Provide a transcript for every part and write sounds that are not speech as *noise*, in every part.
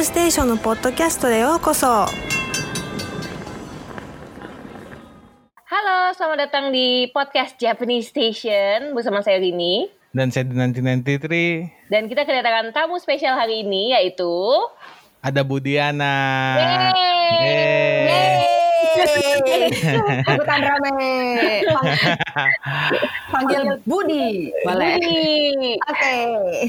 ズステーションのポッドキャストへようこそ Halo, selamat datang di podcast Japanese Station bersama saya Rini. Dan saya Dinanti Nanti Tri. Dan kita kedatangan tamu spesial hari ini yaitu Ada Budiana. Yeay. Ikutan rame. Pang- Panggil Budi. Boleh. Budi. Oke.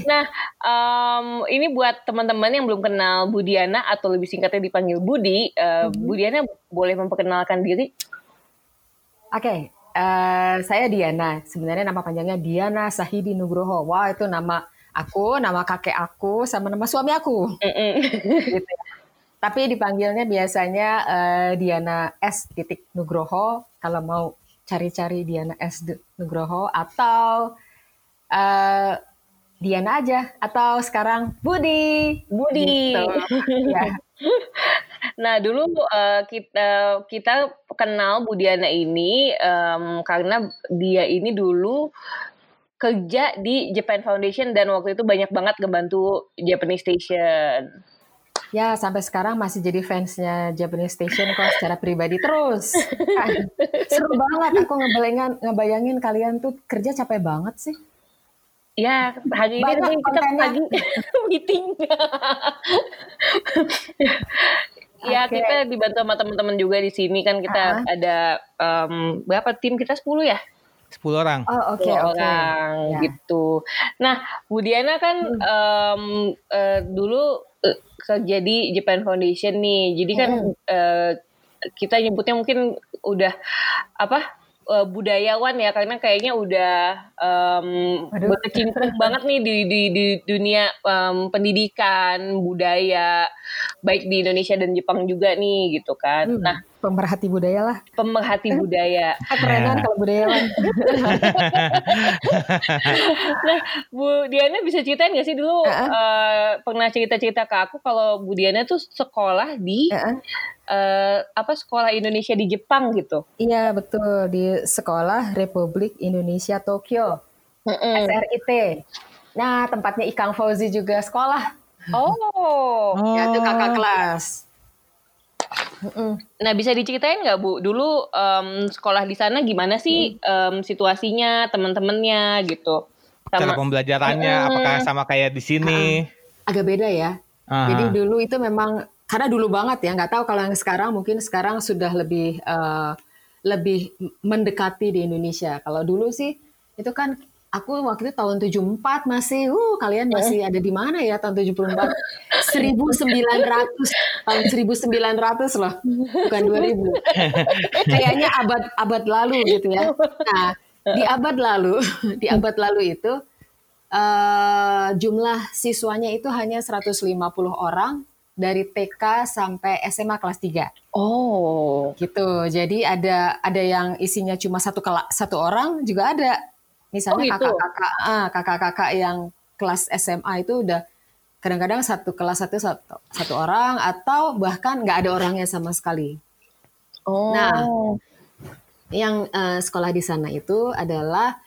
Nah, em, ini buat teman-teman yang belum kenal Budiana atau lebih singkatnya dipanggil Budi, eh, Budiana boleh memperkenalkan diri? Oke. eh, saya Diana. Sebenarnya nama panjangnya Diana Sahidi Nugroho. Wah, itu nama aku, nama kakek aku, sama nama suami aku. Gitu ya. Tapi dipanggilnya biasanya eh, Diana S. titik Nugroho. Kalau mau cari-cari Diana S. Nugroho atau eh, Diana aja atau sekarang Budi. Budi. Gitu. Ya. *laughs* Nah, dulu eh, kita kita kenal Budiana ini em, karena dia ini dulu kerja di Japan Foundation dan waktu itu banyak banget ngebantu Japanese Station. Ya, sampai sekarang masih jadi fansnya Japanese Station kok secara pribadi terus. Ah, Seru banget aku ngebayangin, ngebayangin kalian tuh kerja capek banget sih. Ya, hari ini Banyak kita kontennya. pagi *laughs* meeting. ya, Oke. kita dibantu sama teman-teman juga di sini kan kita Ah. ada em, berapa tim kita 10 ya? 10 orang. Oh, oke, 10 oke. orang Ya. gitu. Nah, Budiana kan em, eh, dulu eh, kerja di Japan Foundation nih. Jadi kan eh, kita nyebutnya mungkin udah apa? eh, budayawan ya karena kayaknya udah Waduh. berkecimpung banget nih di di, di dunia em, pendidikan budaya baik di Indonesia dan Jepang juga nih gitu kan. Hmm, Nah, pemerhati budaya lah. pemerhati budaya. *laughs* Kerenan kalau budayawan. *laughs* Nah, Bu Diana bisa ceritain gak sih dulu Heeh. eh, pernah cerita-cerita ke aku kalau Bu Diana tuh sekolah di Heeh. eh, apa sekolah Indonesia di Jepang gitu. Iya, betul di Sekolah Republik Indonesia Tokyo, Mm-mm. SRIT. Nah, tempatnya Ikang Fauzi juga sekolah. Oh, Ya, itu kakak kelas. Nah bisa diceritain nggak Bu dulu em, sekolah di sana gimana sih em, situasinya teman-temannya gitu? Cara Sama pembelajarannya Mm-mm. apakah sama kayak di sini? Agak beda ya. Aha. Jadi dulu itu memang karena dulu banget ya, nggak tahu kalau yang sekarang mungkin sekarang sudah lebih eh, lebih mendekati di Indonesia. Kalau dulu sih itu kan aku waktu itu tahun 74 masih, uh kalian masih ada di mana ya tahun 74? 1900 tahun 1900 loh, bukan 2000. *laughs* Kayaknya abad abad lalu gitu ya. Nah, di abad lalu, *laughs* di abad lalu itu eh, jumlah siswanya itu hanya 150 orang dari TK sampai SMA kelas 3 oh, gitu. Jadi ada ada yang isinya cuma satu kela- satu orang juga ada. Misalnya Oh, gitu. kakak-kakak ah, kakak-kakak yang kelas SMA itu udah kadang-kadang satu kelas satu satu, satu orang atau bahkan nggak ada orangnya sama sekali. oh, Nah, Yang eh, sekolah di sana itu adalah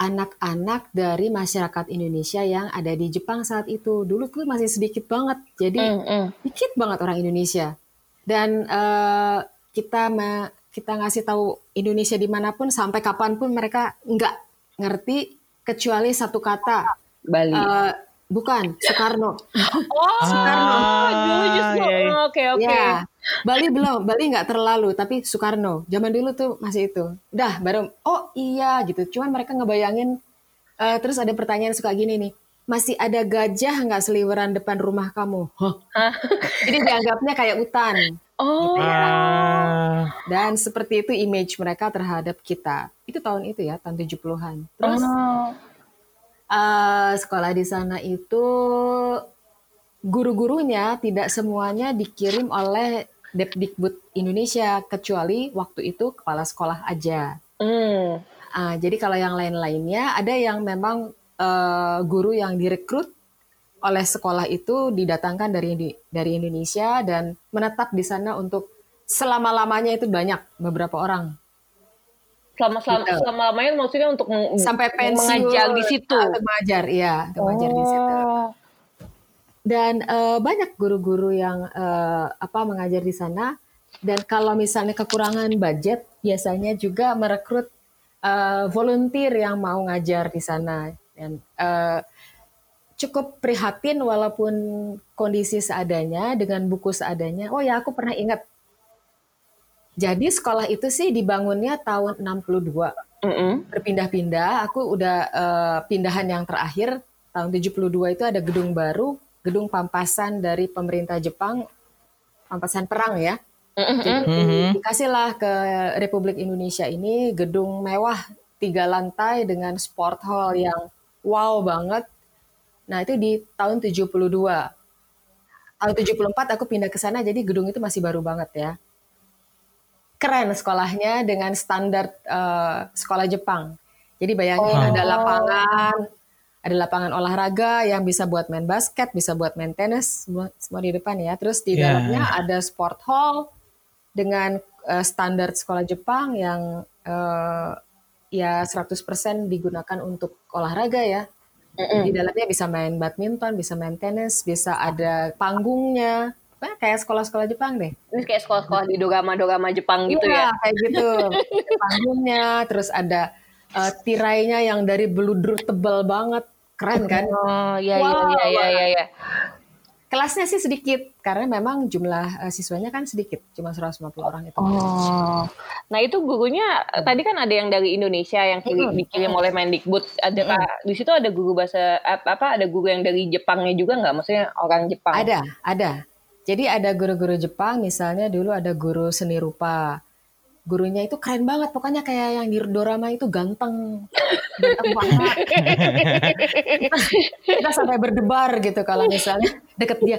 anak-anak dari masyarakat Indonesia yang ada di Jepang saat itu. Dulu tuh masih sedikit banget. Jadi Mm-mm. dikit banget orang Indonesia dan eh, kita me- kita ngasih tahu Indonesia di mana pun sampai kapan pun mereka nggak ngerti kecuali satu kata Bali. Eh, bukan Soekarno *laughs* oh, Soekarno. dulu justru. iya, iya. Oke, oke. ya Bali belum Bali nggak terlalu tapi Soekarno zaman dulu tuh masih itu dah baru oh iya gitu cuman mereka ngebayangin eh, terus ada pertanyaan suka gini nih masih ada gajah nggak seliweran depan rumah kamu Hah? Hah? jadi dianggapnya kayak hutan Oh, Ah. Dan seperti itu image mereka terhadap kita. Itu tahun itu ya, tahun 70-an. Terus oh. eh, sekolah di sana itu guru-gurunya tidak semuanya dikirim oleh Depdikbud Indonesia kecuali waktu itu kepala sekolah aja. Hmm. Ah, jadi kalau yang lain-lainnya ada yang memang eh, guru yang direkrut oleh sekolah itu didatangkan dari dari Indonesia dan menetap di sana untuk selama-lamanya itu banyak beberapa orang Selama selama Gitu. selama lamanya maksudnya untuk sampai pensiun mengajar di situ. Ah, mengajar iya untuk mengajar di situ Oh. dan eh, banyak guru-guru yang eh, apa mengajar di sana dan kalau misalnya kekurangan budget biasanya juga merekrut eh, volunteer yang mau ngajar di sana dan eh, cukup prihatin walaupun kondisi seadanya dengan buku seadanya oh ya aku pernah ingat jadi sekolah itu sih dibangunnya tahun 62 Mm-mm. berpindah-pindah. Aku udah eh, pindahan yang terakhir tahun 72 itu ada gedung baru, gedung pampasan dari pemerintah Jepang, pampasan perang ya. Jadi dikasihlah ke Republik Indonesia ini gedung mewah tiga lantai dengan sport hall yang wow banget. Nah itu di tahun 72. Tahun 74 aku pindah ke sana jadi gedung itu masih baru banget ya keren sekolahnya dengan standar eh, sekolah Jepang. Jadi bayangin Oh. ada lapangan, ada lapangan olahraga yang bisa buat main basket, bisa buat main tenis, semua, semua di depan ya. Terus di Ya. dalamnya ada sport hall dengan eh, standar sekolah Jepang yang eh, ya 100% digunakan untuk olahraga ya. Di dalamnya bisa main badminton, bisa main tenis, bisa ada panggungnya. Pokoknya kayak sekolah-sekolah Jepang deh. Ini kayak sekolah-sekolah di dogama-dogama Jepang gitu Iya, ya. kayak gitu. *laughs* Panggungnya, terus ada eh, tirainya yang dari beludur tebal banget. Keren kan? Oh, iya iya Wow, iya iya iya. iya. Kelasnya sih sedikit, karena memang jumlah eh, siswanya kan sedikit. Cuma 150 orang itu. Oh. Nah, itu gurunya eh, tadi kan ada yang dari Indonesia yang kirim, dikirim oleh Mendikbud. Ada Kak, di situ ada guru bahasa apa ada guru yang dari Jepangnya juga nggak? Maksudnya orang Jepang. Ada, ada. Jadi ada guru-guru Jepang, misalnya dulu ada guru seni rupa. Gurunya itu keren banget, pokoknya kayak yang di dorama itu ganteng. Ganteng banget. kita, kita sampai berdebar gitu kalau misalnya deket dia.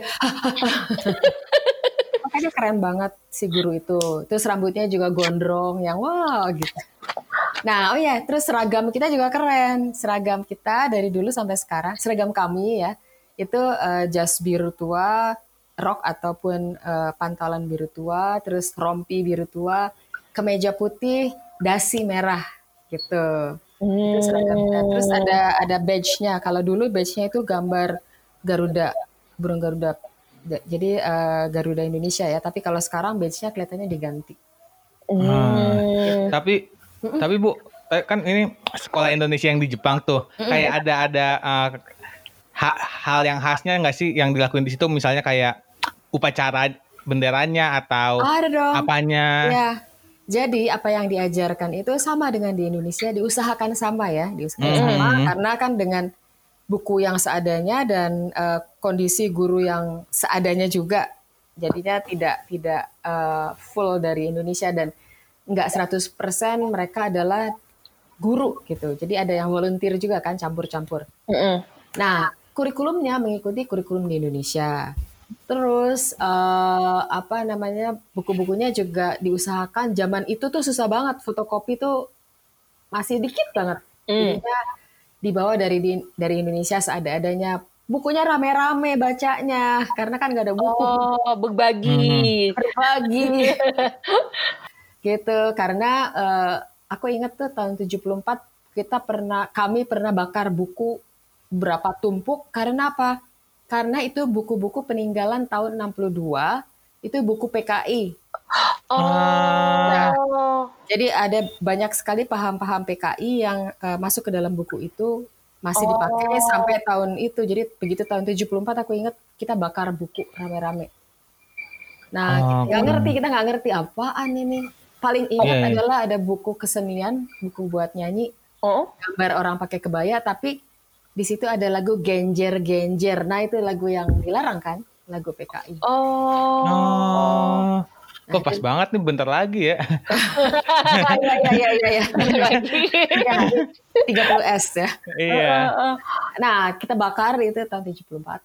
Makanya keren banget si guru itu. Terus rambutnya juga gondrong yang wow gitu. Nah, oh ya, terus seragam kita juga keren. Seragam kita dari dulu sampai sekarang, seragam kami ya, itu eh, jas biru tua, rok ataupun eh, pantalan biru tua, terus rompi biru tua, kemeja putih, dasi merah gitu. Itu seragam kita. Terus ada ada badge-nya. Kalau dulu badge-nya itu gambar Garuda, burung Garuda. Da- Jadi eh, Garuda Indonesia ya, tapi kalau sekarang badge-nya kelihatannya diganti. Hmm. Tapi tapi Bu, eh, kan ini sekolah Indonesia yang di Jepang tuh. Kayak ada ada ha- hal yang khasnya nggak sih yang dilakuin di situ misalnya kayak upacara benderanya atau Ada dong. apanya? Ya, jadi apa yang diajarkan itu sama dengan di Indonesia, diusahakan sama ya, diusahakan Hmm. sama karena kan dengan buku yang seadanya dan eh, kondisi guru yang seadanya juga, jadinya tidak tidak eh, full dari Indonesia dan nggak 100% mereka adalah guru gitu. Jadi ada yang volunteer juga kan campur-campur. Mm-mm. Nah, kurikulumnya mengikuti kurikulum di Indonesia. Terus eh, apa namanya buku-bukunya juga diusahakan. Zaman itu tuh susah banget fotokopi tuh masih dikit banget. Hmm. Jadinya dibawa dari di- dari Indonesia seada-adanya. Bukunya rame-rame bacanya karena kan nggak ada buku Oh, berbagi. berbagi. *laughs* gitu karena eh, aku ingat tuh tahun 74 kita pernah kami pernah bakar buku berapa tumpuk karena apa? Karena itu buku-buku peninggalan tahun 62 itu buku PKI. Oh. Jadi ada banyak sekali paham-paham PKI yang eh, masuk ke dalam buku itu masih dipakai Oh. sampai tahun itu. Jadi begitu tahun 74 aku ingat kita bakar buku rame-rame. Nah, Oh, nggak keren. ngerti kita nggak ngerti apaan ini. Paling ingat Iya, iya. adalah ada buku kesenian, buku buat nyanyi, Oh. gambar orang pakai kebaya, tapi di situ ada lagu Genjer Genjer. Nah itu lagu yang dilarang kan, lagu PKI. Oh. Oh. Kok pas banget nih bentar lagi ya. *laughs* Iya iya iya iya. iya. Lagi. Ya, 30 S ya. iya. Nah, kita bakar itu tahun 74.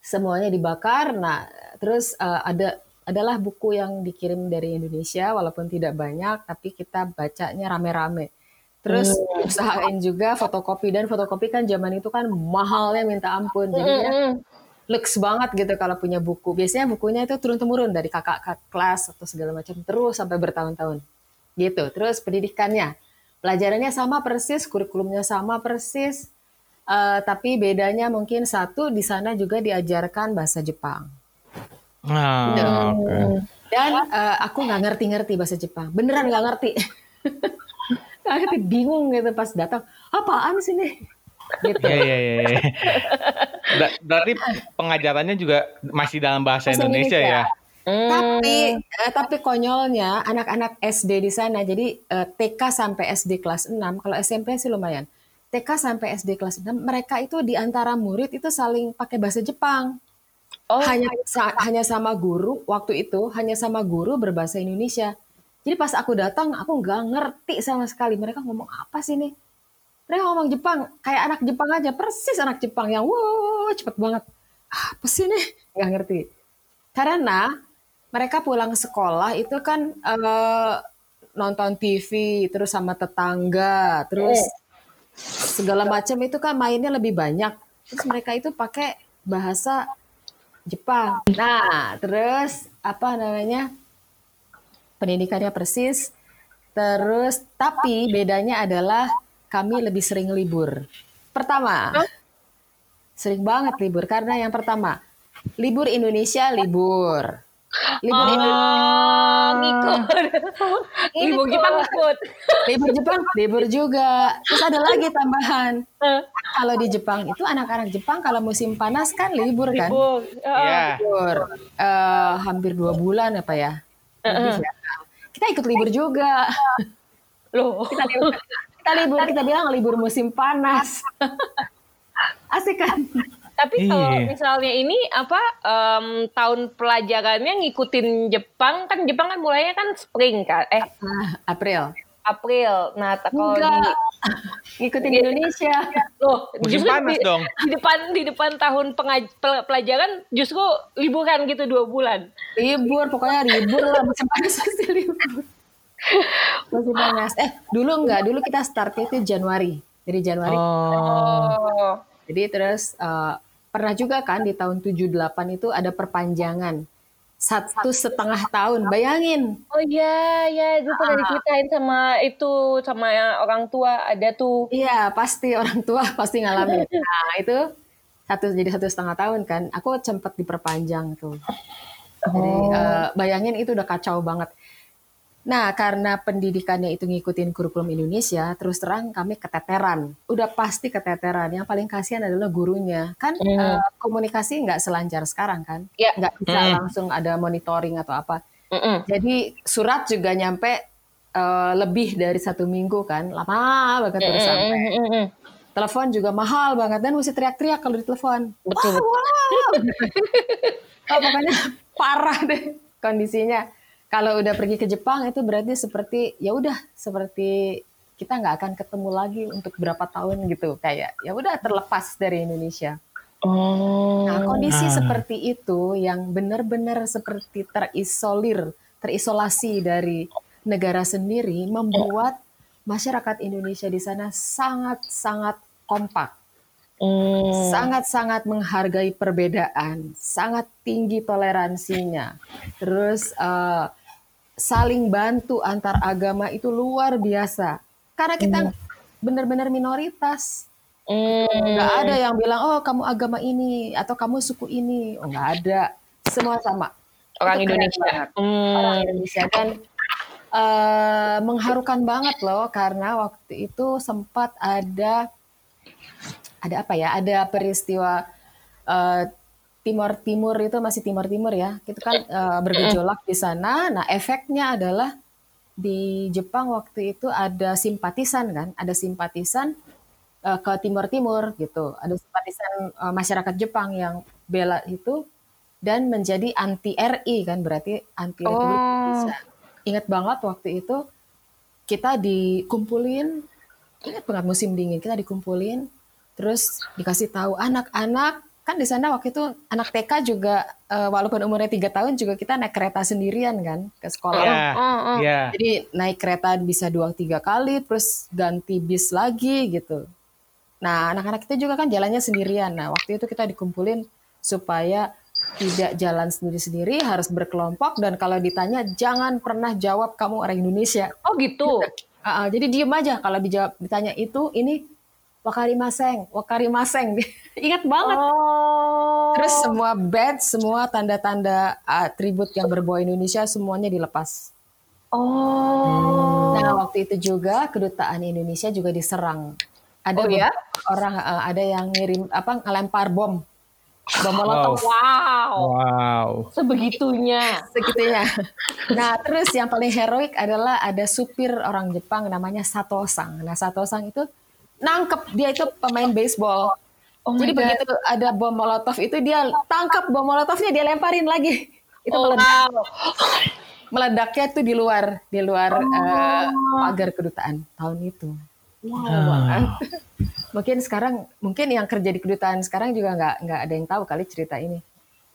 Semuanya dibakar. Nah, terus eh, ada adalah buku yang dikirim dari Indonesia walaupun tidak banyak tapi kita bacanya rame-rame. Terus usahain juga fotokopi dan fotokopi kan zaman itu kan mahalnya minta ampun. Jadinya Mm-mm. lux banget gitu kalau punya buku. Biasanya bukunya itu turun-temurun dari kakak kakak kelas atau segala macam terus sampai bertahun-tahun. Gitu. Terus pendidikannya, pelajarannya sama persis, kurikulumnya sama persis. Eh, tapi bedanya mungkin satu di sana juga diajarkan bahasa Jepang. Ah, Gitu. oke. Dan eh, aku nggak ngerti-ngerti bahasa Jepang. Beneran nggak ngerti. *laughs* Nggak ngerti, bingung gitu pas datang. Apaan sih nih? *laughs* Gitu. Iya iya iya. iya. Ber- Berarti pengajarannya juga masih dalam bahasa Bahasa Indonesia, Indonesia. ya? Tapi eh, tapi konyolnya anak-anak SD di sana jadi eh, TK sampai SD kelas 6 kalau SMP sih lumayan. TK sampai SD kelas 6 mereka itu di antara murid itu saling pakai bahasa Jepang. Oh, Hanya sa- hanya sama guru waktu itu hanya sama guru berbahasa Indonesia. Jadi pas aku datang aku nggak ngerti sama sekali mereka ngomong apa sih nih. Mereka ngomong Jepang kayak anak Jepang aja persis anak Jepang yang wow cepet banget. Apa sih nih? *laughs* Nggak ngerti. Karena mereka pulang sekolah itu kan eh, nonton TV terus sama tetangga terus segala macam itu kan mainnya lebih banyak terus mereka itu pakai bahasa Jepang nah terus apa namanya pendidikannya persis. Terus tapi bedanya adalah kami lebih sering libur. Pertama sering banget libur. Karena yang pertama libur Indonesia libur. Libur Indonesia Oh, ngikut. Ini Ibu tuh. Jepang ngikut. libur Jepang libur juga. Terus ada lagi tambahan. Kalau di Jepang itu anak-anak Jepang kalau musim panas kan libur kan? Ibu. Iya. libur. Eh, hampir dua bulan apa ya Ya. kita ikut libur juga *laughs* Loh. *laughs* kita libur kita libur kita bilang libur musim panas *laughs* asik kan Tapi kalau Iya. misalnya ini apa em, tahun pelajarannya ngikutin Jepang kan Jepang kan mulainya kan spring kan eh nah, April April. Nah kalau di ngikutin Indonesia loh Musim justru panas di, dong. di depan di depan tahun pengaj- pel- pelajaran justru liburan gitu dua bulan. libur pokoknya libur lah musim panas pasti libur musim panas eh dulu enggak dulu kita startnya itu Januari dari Januari Oh. Oh. Jadi terus eh, pernah juga kan di tahun 78 itu ada perpanjangan satu setengah tahun. Bayangin, Oh iya, ya itu pernah diceritain sama itu sama orang tua ada tuh. iya pasti orang tua *laughs* pasti ngalamin. Nah itu satu jadi satu setengah tahun kan. Aku sempat diperpanjang tuh. Jadi eh, bayangin itu udah kacau banget. Nah karena pendidikannya itu ngikutin kurikulum Indonesia, terus terang kami keteteran. Udah pasti keteteran. Yang paling kasihan adalah gurunya. Kan eh, komunikasi nggak selancar sekarang kan. Ya. Nggak bisa langsung ada monitoring atau apa. Mm-mm. Jadi surat juga nyampe eh, lebih dari satu minggu kan, lama banget terus sampai. Mm-mm. Telepon juga mahal banget dan mesti teriak-teriak kalau ditelepon. Betul, Wow, wow. *laughs* oh, pokoknya parah deh kondisinya. Kalau udah pergi ke Jepang itu berarti seperti ya udah seperti kita nggak akan ketemu lagi untuk berapa tahun gitu kayak ya udah terlepas dari Indonesia. Oh. Nah, kondisi seperti itu yang benar-benar seperti terisolir, terisolasi dari negara sendiri membuat masyarakat Indonesia di sana sangat-sangat kompak, Hmm. sangat-sangat menghargai perbedaan, sangat tinggi toleransinya. Terus eh, saling bantu antar agama itu luar biasa. Karena kita benar-benar minoritas. Hmm. Nggak ada yang bilang, oh kamu agama ini atau kamu suku ini. Oh nggak ada. Semua sama. Orang Itu Indonesia. Hmm. Orang Indonesia dan eh, mengharukan banget loh karena waktu itu sempat ada ada apa ya? Ada peristiwa eh, Timur Timur itu masih Timur Timur ya. Itu kan eh, bergejolak di sana. Nah, efeknya adalah di Jepang waktu itu ada simpatisan kan, ada simpatisan eh, ke Timur Timur gitu. Ada simpatisan eh, masyarakat Jepang yang bela itu dan menjadi anti RI kan berarti anti Oh. Ingat banget waktu itu kita dikumpulin, ingat banget musim dingin kita dikumpulin, terus dikasih tahu anak-anak kan di sana waktu itu anak TK juga eh, walaupun umurnya tiga tahun juga kita naik kereta sendirian kan ke sekolah. Iya. Oh, oh. Iya. Jadi naik kereta bisa dua tiga kali, terus ganti bis lagi gitu. Nah anak-anak kita juga kan jalannya sendirian. Nah waktu itu kita dikumpulin supaya tidak jalan sendiri-sendiri, harus berkelompok dan kalau ditanya jangan pernah jawab kamu orang Indonesia. Oh gitu. Ah, ah, jadi diem aja kalau dijawab ditanya itu ini wakarimaseng, wakarimaseng. *laughs* Ingat banget. Oh. Terus semua badge, semua tanda-tanda atribut yang berbau Indonesia semuanya dilepas. Oh. Nah, waktu itu juga kedutaan Indonesia juga diserang. Ada Oh, ya? orang eh, ada yang ngirim apa ngelempar bom. Bom molotov Wow. Wow. Sebegitunya. segitunya. *laughs* Nah, terus yang paling heroik adalah ada supir orang Jepang namanya Satosang. Nah, Satosang itu nangkep dia itu pemain baseball. Oh Jadi God. begitu ada bom molotov itu dia tangkap bom molotovnya dia lemparin lagi. Itu Oh, meledak. wow. meledaknya tuh di luar di luar eh, pagar kedutaan tahun itu. Wow banget. *laughs* mungkin sekarang mungkin yang kerja di kedutaan sekarang juga nggak nggak ada yang tahu kali cerita ini.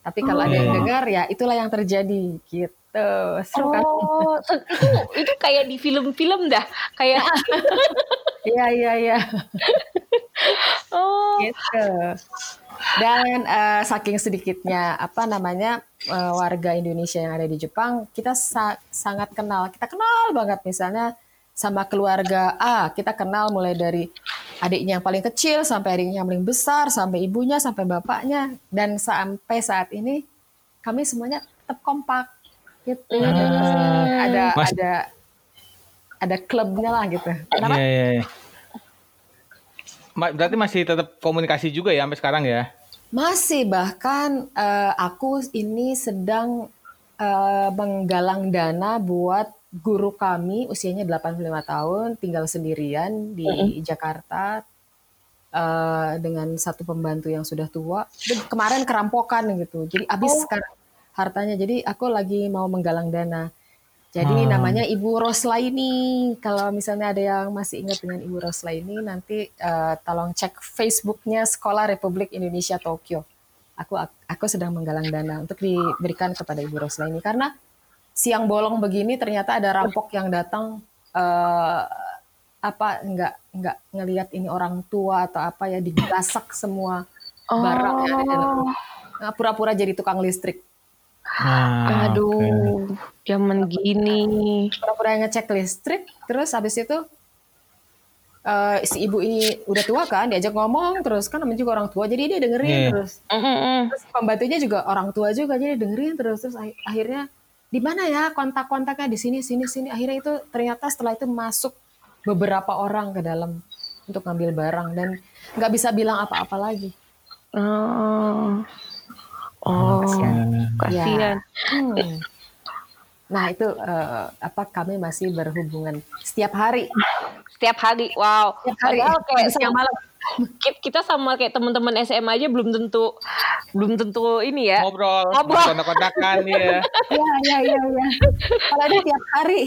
Tapi kalau ada yang dengar ya itulah yang terjadi gitu. Seru kan? Oh, se- itu itu kayak di film-film dah. Kayak *laughs* Iya iya iya. oh. gitu. Dan eh, saking sedikitnya apa namanya eh, warga Indonesia yang ada di Jepang, kita sa- sangat kenal. Kita kenal banget misalnya sama keluarga A, kita kenal mulai dari adiknya yang paling kecil sampai adiknya yang paling besar, sampai ibunya, sampai bapaknya, dan sampai saat ini kami semuanya tetap kompak gitu. Ada Mas- ada ada klubnya lah gitu. Kenapa? Iya, iya, iya. Berarti masih tetap komunikasi juga ya sampai sekarang ya? Masih bahkan eh, aku ini sedang eh, menggalang dana buat guru kami usianya 85 tahun tinggal sendirian di Jakarta eh, dengan satu pembantu yang sudah tua. Dan kemarin kerampokan gitu. Jadi habis sekarang hartanya. Jadi aku lagi mau menggalang dana. Jadi Hmm. namanya Ibu Roslaini. Kalau misalnya ada yang masih ingat dengan Ibu Roslaini, nanti eh, tolong cek Facebooknya Sekolah Republik Indonesia Tokyo. Aku aku sedang menggalang dana untuk diberikan kepada Ibu Roslaini karena siang bolong begini ternyata ada rampok yang datang eh, apa nggak nggak ngelihat ini orang tua atau apa ya digasak semua barang yang ada di dalam rumah. Nah, pura-pura jadi tukang listrik. Ah. Aduh, zaman gini. pura-pura ngecek listrik terus habis itu eh, si ibu ini udah tua kan diajak ngomong terus kan namanya juga orang tua jadi dia dengerin Iya. terus Mm-mm. terus pembantunya juga orang tua juga jadi dengerin terus terus ak- akhirnya di mana ya kontak-kontaknya di sini sini sini akhirnya itu ternyata setelah itu masuk beberapa orang ke dalam untuk ngambil barang dan nggak bisa bilang apa-apa lagi Oh. Oh, kasihan. Hmm. Nah itu eh, apa kami masih berhubungan setiap hari Setiap hari, wow. setiap hari Padahal kayak siang malam Ki- kita sama kayak teman-teman SMA aja belum tentu belum tentu ini ya. Ngobrol, Ngobrol. kontak-kontakan ya. *laughs* Iya, iya, iya, iya. Kalau ada tiap hari.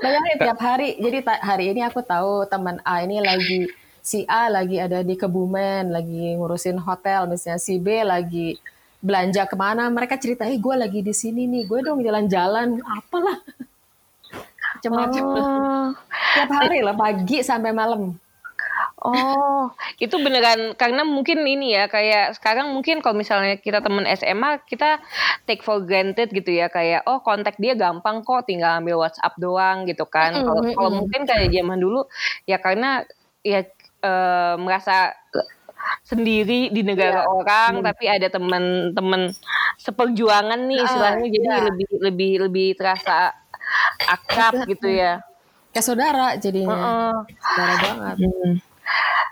Bayangin tiap hari. Jadi hari ini aku tahu teman A ini lagi si A lagi ada di Kebumen, lagi ngurusin hotel, misalnya si B lagi belanja ke mana, mereka cerita, eh gue lagi di sini nih, gue dong jalan-jalan, apalah. Macam-macam. Oh, Tiap hari lah, pagi sampai malam. oh, itu beneran karena mungkin ini ya kayak sekarang mungkin kalau misalnya kita temen SMA kita take for granted gitu ya kayak oh kontak dia gampang kok tinggal ambil WhatsApp doang gitu kan. Kalau mm, kalau mm. mungkin kayak zaman dulu ya karena ya eh, merasa sendiri di negara Iya. orang tapi ada teman-teman seperjuangan nih Ah, istilahnya jadi iya. lebih lebih lebih terasa akrab gitu ya. Kayak saudara jadinya. Heeh. Saudara banget.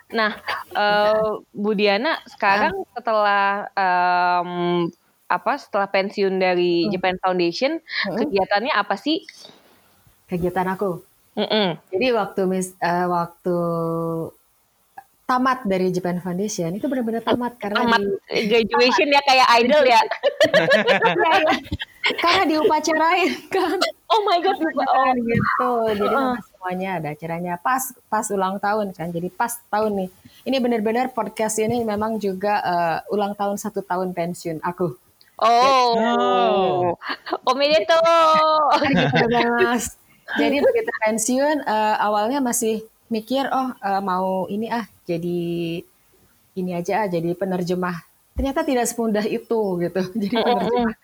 Nah, eh, Bu Diana sekarang setelah em, apa setelah pensiun dari Japan Foundation, kegiatannya apa sih? Kegiatan aku. Mm-mm. Jadi waktu mis, eh, waktu tamat dari Japan Foundation itu benar-benar tamat karena Tamat di graduation ya kayak idol ya. Iya, iya. karena diupacarain kan. Oh my god. Oh, gitu. Jadi sama semuanya ada acaranya pas pas ulang tahun kan. Jadi pas tahun nih. Ini benar-benar podcast ini memang juga eh, ulang tahun satu tahun pensiun aku. oh. Omedeto. Gitu, Mas. Jadi begitu pensiun eh, awalnya masih mikir oh eh, mau ini ah jadi ini aja ah, jadi penerjemah. Ternyata tidak semudah itu gitu. *laughs* Jadi penerjemah.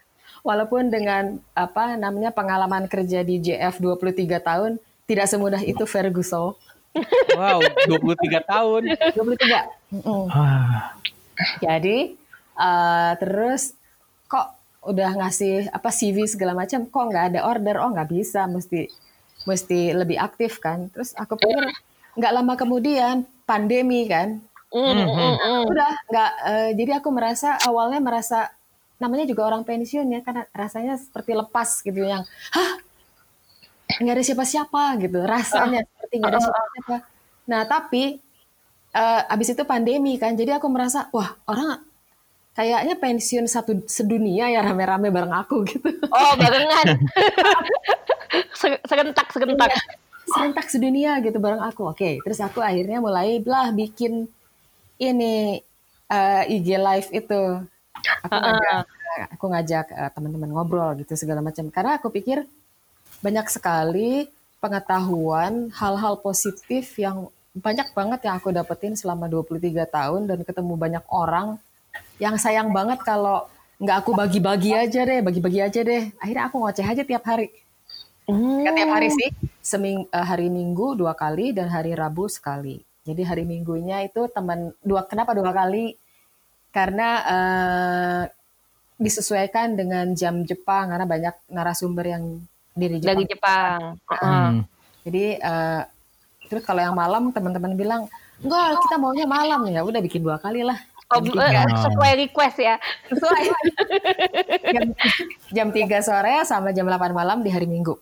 Walaupun dengan apa namanya pengalaman kerja di JF 23 tahun tidak semudah itu Ferguson. *laughs* Wow, 23 tahun. 23. Mm-mm. Ah. Jadi eh, terus kok udah ngasih apa CV segala macam kok nggak ada order oh nggak bisa mesti mesti lebih aktif kan terus aku pikir nggak lama kemudian pandemi kan? Mm, mm, mm. udah nggak eh, jadi aku merasa awalnya merasa namanya juga orang pensiun ya karena rasanya seperti lepas gitu yang hah? Nggak ada siapa-siapa gitu. Rasanya seperti nggak ada siapa-siapa. Nah tapi eh, abis itu pandemi kan jadi aku merasa wah orang kayaknya pensiun satu sedunia ya rame-rame bareng aku gitu. Oh, barengan. *laughs* Se- serentak, serentak. Serentak sedunia gitu bareng aku. Oke, terus aku akhirnya mulai lah bikin ini eh, IG live itu. Aku ngajak, aku ngajak eh, teman-teman ngobrol gitu segala macam. Karena aku pikir banyak sekali pengetahuan hal-hal positif yang banyak banget yang aku dapetin selama 23 tahun dan ketemu banyak orang yang sayang banget kalau nggak aku bagi-bagi aja deh, bagi-bagi aja deh. Akhirnya aku ngoceh aja tiap hari. Nggak tiap hari sih, seming eh, hari Minggu dua kali dan hari Rabu sekali. Jadi hari Minggunya itu teman dua kenapa dua kali? Karena eh, disesuaikan dengan jam Jepang karena banyak narasumber yang dari Jepang. Dari Jepang. Heeh. Hmm. Jadi eh, terus kalau yang malam teman-teman bilang enggak kita maunya malam ya udah bikin dua kali lah. Oh, tiga. sesuai request ya. Sesuai. *laughs* jam, jam 3 sore sama jam 8 malam di hari Minggu.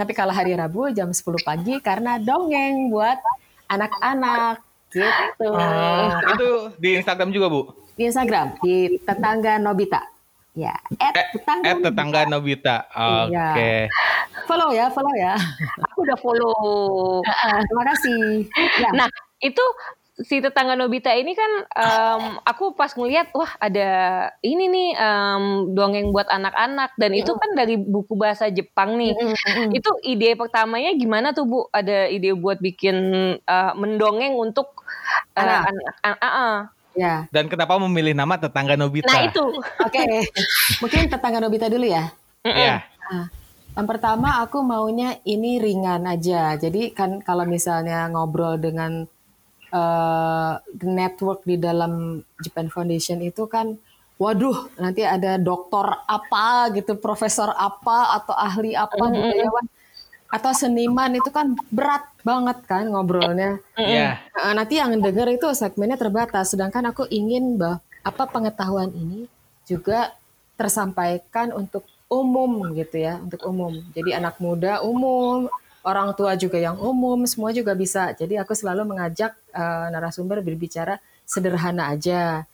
Tapi kalau hari Rabu jam 10 pagi karena dongeng buat anak-anak gitu. Ah, itu di Instagram juga, Bu? Di Instagram di tetangga Nobita. Ya, at Eh, tetangga. eh, tetangga Nobita. Oke. Iya. Follow ya, follow ya. Aku udah follow. Terima kasih. Ya. Nah, itu si tetangga Nobita ini kan em, aku pas ngeliat wah ada ini nih em, dongeng buat anak-anak dan itu kan dari buku bahasa Jepang nih. Itu ide pertamanya gimana tuh Bu? Ada ide buat bikin eh, mendongeng untuk eh, Anak. anak. an- ah. Ya. Dan kenapa memilih nama tetangga Nobita? Nah itu. Oke. Mungkin tetangga Nobita dulu ya. Ya. Nah, yang pertama aku maunya ini ringan aja. Jadi kan kalau misalnya ngobrol dengan eh, network di dalam Japan Foundation itu kan, waduh nanti ada doktor apa gitu, profesor apa atau ahli apa budayawan atau seniman itu kan berat banget kan ngobrolnya. Ya. Nah, nanti yang denger itu segmennya terbatas, sedangkan aku ingin bah apa pengetahuan ini juga tersampaikan untuk umum gitu ya, untuk umum. Jadi anak muda umum, orang tua juga yang umum, semua juga bisa. Jadi aku selalu mengajak eh, narasumber berbicara sederhana aja.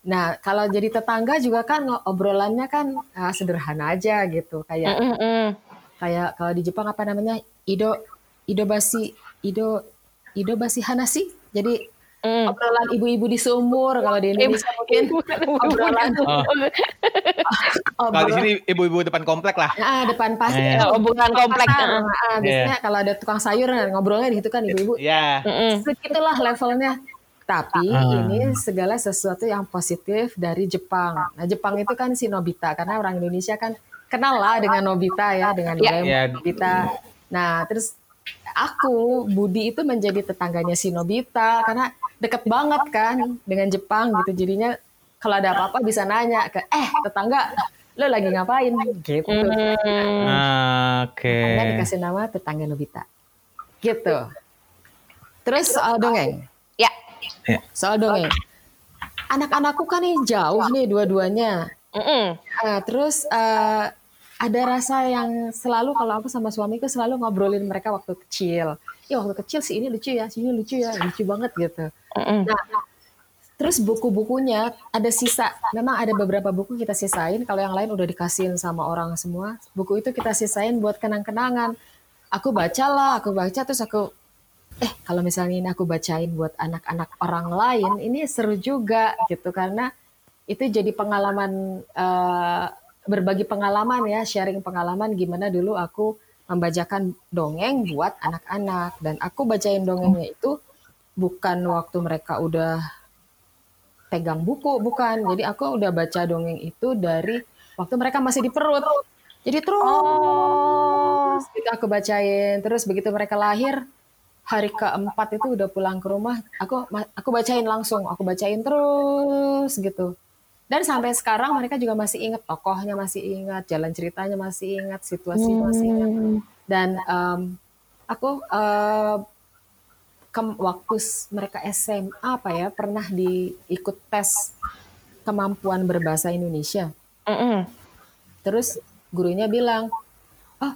Nah, kalau jadi tetangga juga kan obrolannya kan ah, sederhana aja gitu, kayak Mm-mm. kayak kalau di Jepang apa namanya ido ido basi ido ido basi hanasi jadi Mm. obrolan ibu-ibu di sumur kalau di Indonesia mungkin *laughs* obrolan Oh. Kalau di sini ibu-ibu depan komplek lah. ah, depan pasar Eh. Obrolan komplek. ah. Ah, biasanya kalau ada tukang sayur ngobrolnya di situ kan ibu-ibu Ya. Mm-mm. segitulah levelnya tapi Ah. ini segala sesuatu yang positif dari Jepang nah Jepang itu kan si Nobita karena orang Indonesia kan kenal lah dengan Nobita ya dengan Ya. Doraemon, Ya. Nobita nah terus aku Budi itu menjadi tetangganya si Nobita karena deket banget kan dengan Jepang gitu. Jadinya kalau ada apa-apa bisa nanya ke eh tetangga lo lagi ngapain? Gitu. Mm. Ah, Oke. Anda dikasih nama tetangga Nobita. Gitu. Terus soal dongeng. Ya. soal dongeng. Anak-anakku kan nih jauh nih dua-duanya. Mm-mm. Nah, terus eh, ada rasa yang selalu kalau aku sama suamiku selalu ngobrolin mereka waktu kecil. Ya waktu kecil si ini lucu ya, si ini lucu ya, lucu banget gitu. Mm-mm. Nah, terus buku-bukunya ada sisa. Memang ada beberapa buku kita sisain. Kalau yang lain udah dikasihin sama orang semua. Buku itu kita sisain buat kenang-kenangan. Aku baca lah, aku baca terus aku eh kalau misalnya ini aku bacain buat anak-anak orang lain, ini seru juga gitu karena itu jadi pengalaman eh, berbagi pengalaman ya, sharing pengalaman gimana dulu aku membacakan dongeng buat anak-anak dan aku bacain dongengnya itu bukan waktu mereka udah pegang buku, bukan. Jadi aku udah baca dongeng itu dari waktu mereka masih di perut. Jadi terus Oh. gitu aku bacain, terus begitu mereka lahir, hari keempat itu udah pulang ke rumah, aku aku bacain langsung, aku bacain terus gitu. Dan sampai sekarang mereka juga masih ingat tokohnya, masih ingat jalan ceritanya, masih ingat situasi, masih ingat. Dan um, aku uh, ke waktu mereka SMA apa ya pernah diikut tes kemampuan berbahasa Indonesia. Mm -mm. Terus gurunya bilang, oh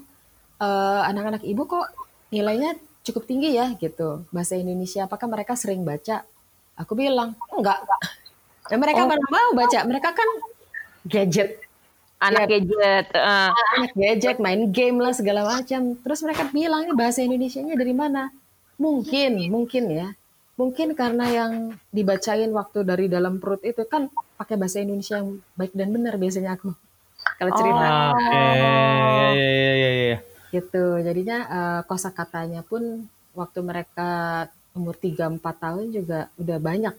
uh, anak-anak ibu kok nilainya cukup tinggi ya gitu bahasa Indonesia. Apakah mereka sering baca? Aku bilang enggak. Dan mereka oh. mana mau baca? Mereka kan gadget anak ya, gadget, uh. anak gadget, main game lah segala macam. Terus mereka bilang ini bahasa Indonesia-nya dari mana? Mungkin, mungkin ya. Mungkin karena yang dibacain waktu dari dalam perut itu kan pakai bahasa Indonesia yang baik dan benar biasanya aku. Kalau cerita. Oh, Oke, okay. ya, ya, ya, ya. Gitu. Jadinya uh, kosakatanya pun waktu mereka umur 3 4 tahun juga udah banyak.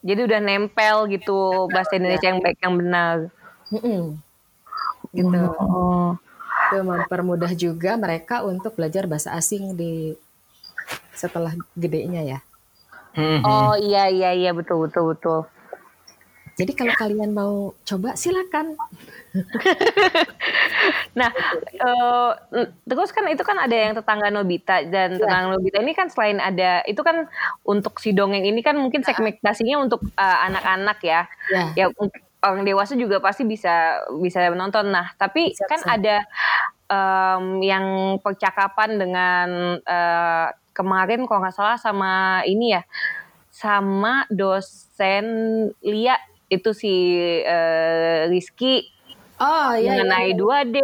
Jadi udah nempel gitu bahasa Indonesia yang baik yang benar. Mm -mm. Gitu. Oh. Itu mempermudah juga mereka untuk belajar bahasa asing di setelah gedenya ya. Mm-hmm. Oh iya iya iya betul betul betul. Jadi kalau kalian mau coba silakan. *laughs* nah, uh, terus kan itu kan ada yang tetangga Nobita dan ya. tetangga Nobita ini kan selain ada itu kan untuk si dongeng ini kan mungkin segmentasinya untuk uh, anak-anak ya. Ya, ya orang dewasa juga pasti bisa bisa menonton. Nah, tapi bisa, kan bisa. ada um, yang percakapan dengan uh, kemarin kalau nggak salah sama ini ya sama dosen Lia itu si uh, Rizky Oh iya, mengenai iya, iya. 2D,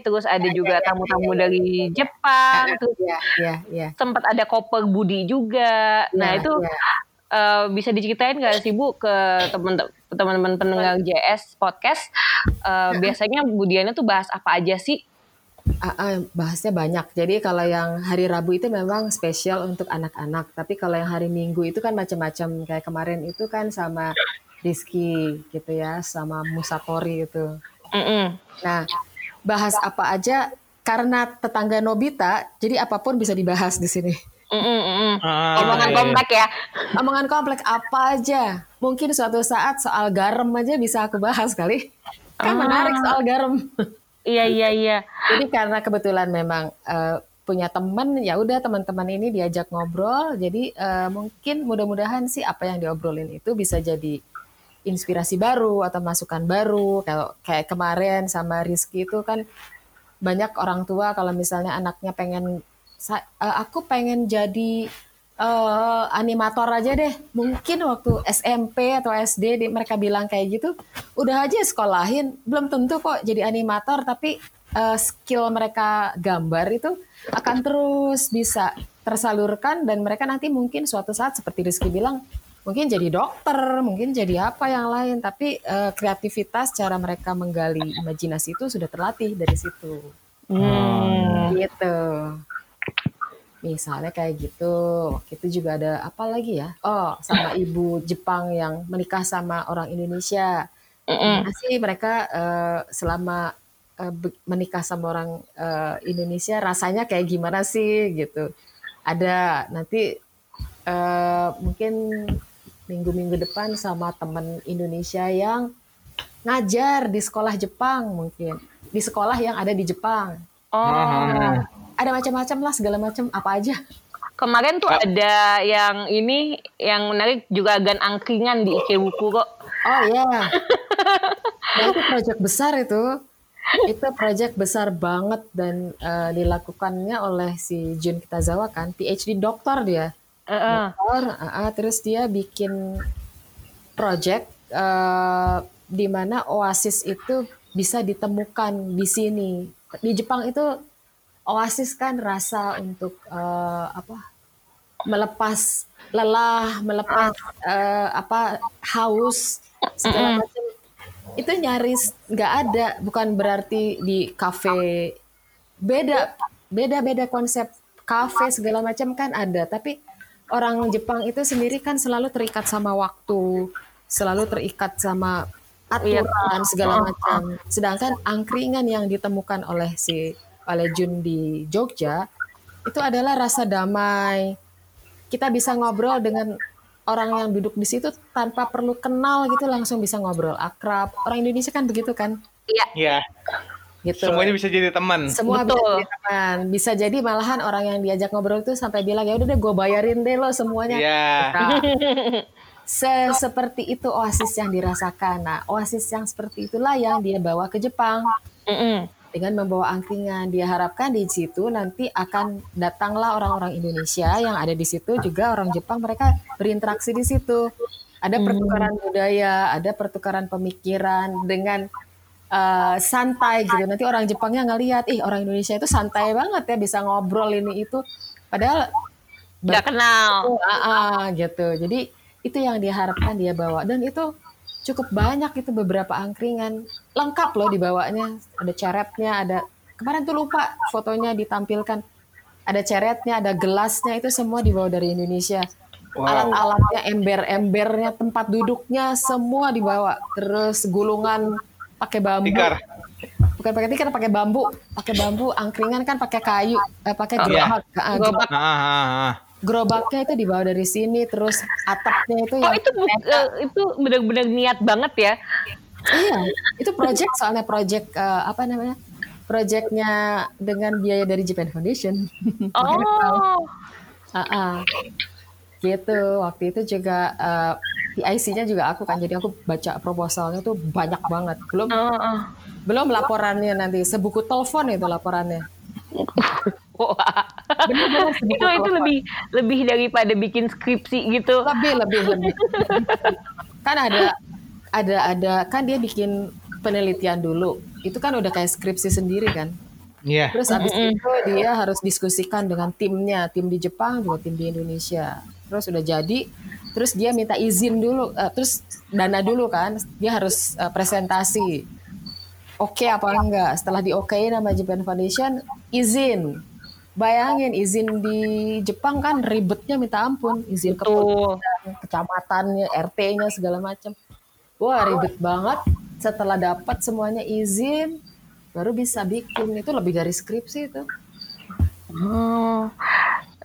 terus ada iya, juga iya, tamu-tamu iya, iya, dari iya, Jepang, iya, terus iya, iya, iya. sempat ada Koper Budi juga. Nah iya, itu iya. Uh, bisa diceritain nggak sih Bu ke teman-teman pendengar JS podcast? Uh, biasanya Budiana tuh bahas apa aja sih? Uh, uh, bahasnya banyak. Jadi kalau yang hari Rabu itu memang spesial untuk anak-anak. Tapi kalau yang hari Minggu itu kan macam-macam. Kayak kemarin itu kan sama Rizky gitu ya, sama Musatori itu. Mm -mm. Nah, bahas apa aja karena tetangga Nobita, jadi apa pun bisa dibahas di sini. Mm -mm, Ah, Omongan iya. komplek ya. Omongan komplek apa aja. Mungkin suatu saat soal garam aja bisa aku bahas kali. Kan ah. menarik soal garam. Iya iya iya. Jadi karena kebetulan memang uh, punya teman, ya udah teman-teman ini diajak ngobrol. Jadi uh, mungkin mudah-mudahan sih apa yang diobrolin itu bisa jadi inspirasi baru atau masukan baru. Kalau kayak kemarin sama Rizky itu kan banyak orang tua kalau misalnya anaknya pengen uh, aku pengen jadi uh, animator aja deh. Mungkin waktu SMP atau SD mereka bilang kayak gitu, udah aja sekolahin. Belum tentu kok jadi animator, tapi uh, skill mereka gambar itu akan terus bisa tersalurkan dan mereka nanti mungkin suatu saat seperti Rizky bilang mungkin jadi dokter, mungkin jadi apa yang lain, tapi uh, kreativitas cara mereka menggali imajinasi itu sudah terlatih dari situ. Hmm. Gitu. Misalnya kayak gitu. Itu juga ada apa lagi ya? Oh, sama ibu Jepang yang menikah sama orang Indonesia. Gimana sih mereka uh, selama uh, menikah sama orang uh, Indonesia rasanya kayak gimana sih gitu. Ada nanti uh, mungkin minggu-minggu depan sama teman Indonesia yang ngajar di sekolah Jepang mungkin. Di sekolah yang ada di Jepang. Oh. Ada macam-macam lah segala macam apa aja. Kemarin tuh ah. ada yang ini yang menarik juga agan angkringan di Ikebuku kok. Oh iya. *laughs* Nah, itu proyek besar itu. Itu proyek besar banget dan uh, dilakukannya oleh si Jun Kitazawa kan PhD doktor dia uh -uh. doktor uh, uh, terus dia bikin proyek uh, di mana oasis itu bisa ditemukan di sini. Di Jepang itu oasis kan rasa untuk uh, apa melepas lelah, melepas uh, apa haus segala macam. Itu nyaris nggak ada bukan berarti di kafe. Beda beda beda konsep kafe segala macam kan ada tapi orang Jepang itu sendiri kan selalu terikat sama waktu selalu terikat sama aturan segala macam sedangkan angkringan yang ditemukan oleh si oleh Jun di Jogja itu adalah rasa damai, kita bisa ngobrol dengan orang yang duduk di situ tanpa perlu kenal gitu langsung bisa ngobrol akrab. Orang Indonesia kan begitu kan? Iya. Gitu. Semuanya bisa jadi teman. Semua bisa Betul. jadi teman. Bisa jadi malahan orang yang diajak ngobrol itu sampai bilang ya udah deh gue bayarin deh lo semuanya. Iya. Nah, *laughs* se- seperti itu oasis yang dirasakan. Nah, oasis yang seperti itulah yang dia bawa ke Jepang Mm-mm. dengan membawa angkringan. Dia harapkan di situ nanti akan datanglah orang-orang Indonesia yang ada di situ juga orang Jepang mereka berinteraksi di situ. Ada pertukaran budaya, ada pertukaran pemikiran dengan eh, santai gitu. Nanti orang Jepangnya ngelihat, ih orang Indonesia itu santai banget ya bisa ngobrol ini itu. Padahal Nggak kenal. Ah, ah, gitu. Jadi itu yang diharapkan dia bawa dan itu cukup banyak itu beberapa angkringan lengkap loh dibawanya. Ada ceretnya, ada kemarin tuh lupa fotonya ditampilkan. Ada ceretnya, ada gelasnya itu semua dibawa dari Indonesia. Alat-alatnya, ember-embernya, tempat duduknya semua dibawa. Terus gulungan pakai bambu. Tikar. Bukan pakai tikar, pakai bambu. Pakai bambu, angkringan kan pakai kayu, eh, pakai iya. gerobak. Ah, Gerobak. Ah, ah, ah. gerobaknya itu dibawa dari sini terus atapnya itu Oh yang itu bu- eh, itu benar-benar niat banget ya. iya itu project soalnya project eh, apa namanya projectnya dengan biaya dari Japan Foundation *laughs* Oh. Ah, ah. Gitu waktu itu juga eh, PIC-nya juga aku kan jadi aku baca proposalnya tuh banyak banget belum Oh, oh. belum laporannya nanti sebuku telepon itu laporannya *laughs* Wah. itu itu lebih lebih daripada bikin skripsi gitu. lebih lebih lebih *laughs* kan ada ada ada kan dia bikin penelitian dulu itu kan udah kayak skripsi sendiri kan Iya. terus habis itu dia harus diskusikan dengan timnya tim di Jepang juga tim di Indonesia terus udah jadi terus dia minta izin dulu eh, terus dana dulu kan dia harus eh, presentasi oke apa enggak setelah di oke nama Japan Foundation izin bayangin izin di Jepang kan ribetnya minta ampun izin ke kecamatannya, RT-nya segala macam. Wah ribet banget. Setelah dapat semuanya izin, baru bisa bikin itu lebih dari skripsi itu. Oh.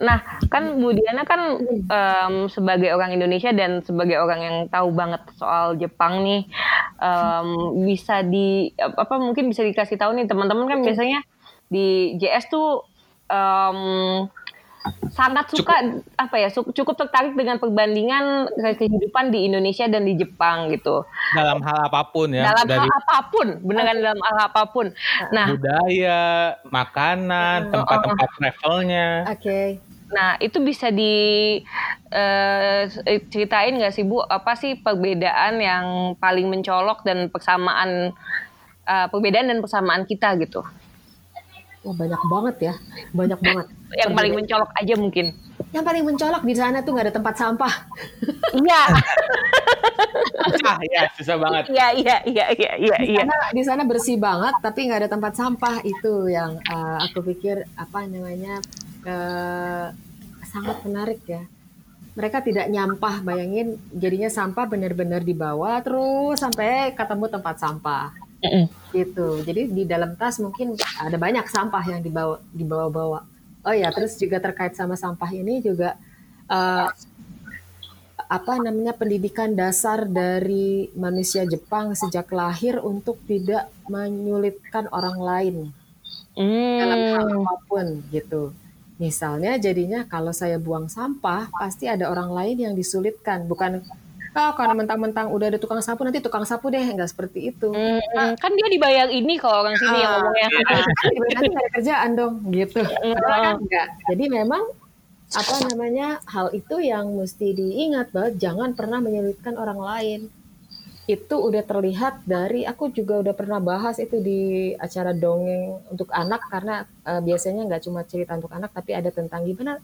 Nah, kan Bu Diana kan em, sebagai orang Indonesia dan sebagai orang yang tahu banget soal Jepang nih, em, bisa di apa mungkin bisa dikasih tahu nih teman-teman kan biasanya di JS tuh em, sangat suka apa ya cukup tertarik dengan perbandingan kehidupan di Indonesia dan di Jepang gitu Dalam hal apa pun ya. dalam dari hal apa pun beneran dalam hal apa pun nah budaya, makanan, tempat-tempat travelnya. Oke. Nah, itu bisa diceritain nggak sih Bu, apa sih perbedaan yang paling mencolok dan persamaan eh, perbedaan dan persamaan kita gitu? Wah banyak banget ya, banyak banget. Yang paling mencolok aja mungkin. Yang paling mencolok di sana tuh nggak ada tempat sampah. *laughs* Iya, Ah, ya susah banget. iya, iya, iya, iya, iya, Di iya. sana, di sana bersih banget, tapi nggak ada tempat sampah itu yang eh, aku pikir apa namanya eh, sangat menarik ya. Mereka tidak nyampah, bayangin jadinya sampah benar-benar dibawa terus sampai ketemu tempat sampah Mm-mm. gitu. Jadi di dalam tas mungkin ada banyak sampah yang dibawa dibawa-bawa. Oh ya, terus juga terkait sama sampah ini juga eh, apa namanya pendidikan dasar dari manusia Jepang sejak lahir untuk tidak menyulitkan orang lain dalam hal Hmm. apa pun gitu. Misalnya jadinya kalau saya buang sampah pasti ada orang lain yang disulitkan, bukan oh karena mentang-mentang udah ada tukang sapu nanti tukang sapu deh nggak seperti itu. Mm-mm. Kan dia dibayar ini kalau orang sini yang Ah, ngomongnya. *laughs* nanti nggak ada kerjaan dong gitu. Padahal kan enggak. Jadi memang apa namanya hal itu yang mesti diingat bahwa jangan pernah menyulitkan orang lain. Itu udah terlihat dari aku juga udah pernah bahas itu di acara dongeng untuk anak karena eh, biasanya nggak cuma cerita untuk anak tapi ada tentang gimana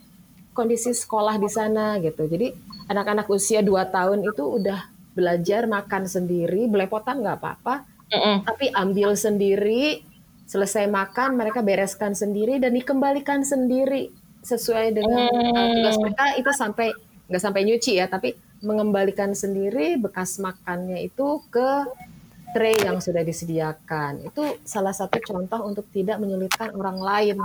kondisi sekolah di sana gitu. Jadi anak-anak usia 2 tahun itu udah belajar makan sendiri, belepotan nggak apa-apa, Mm-mm. tapi ambil sendiri selesai makan mereka bereskan sendiri dan dikembalikan sendiri sesuai dengan uh, tugas mereka itu sampai nggak sampai nyuci ya tapi mengembalikan sendiri bekas makannya itu ke tray yang sudah disediakan itu salah satu contoh untuk tidak menyulitkan orang lain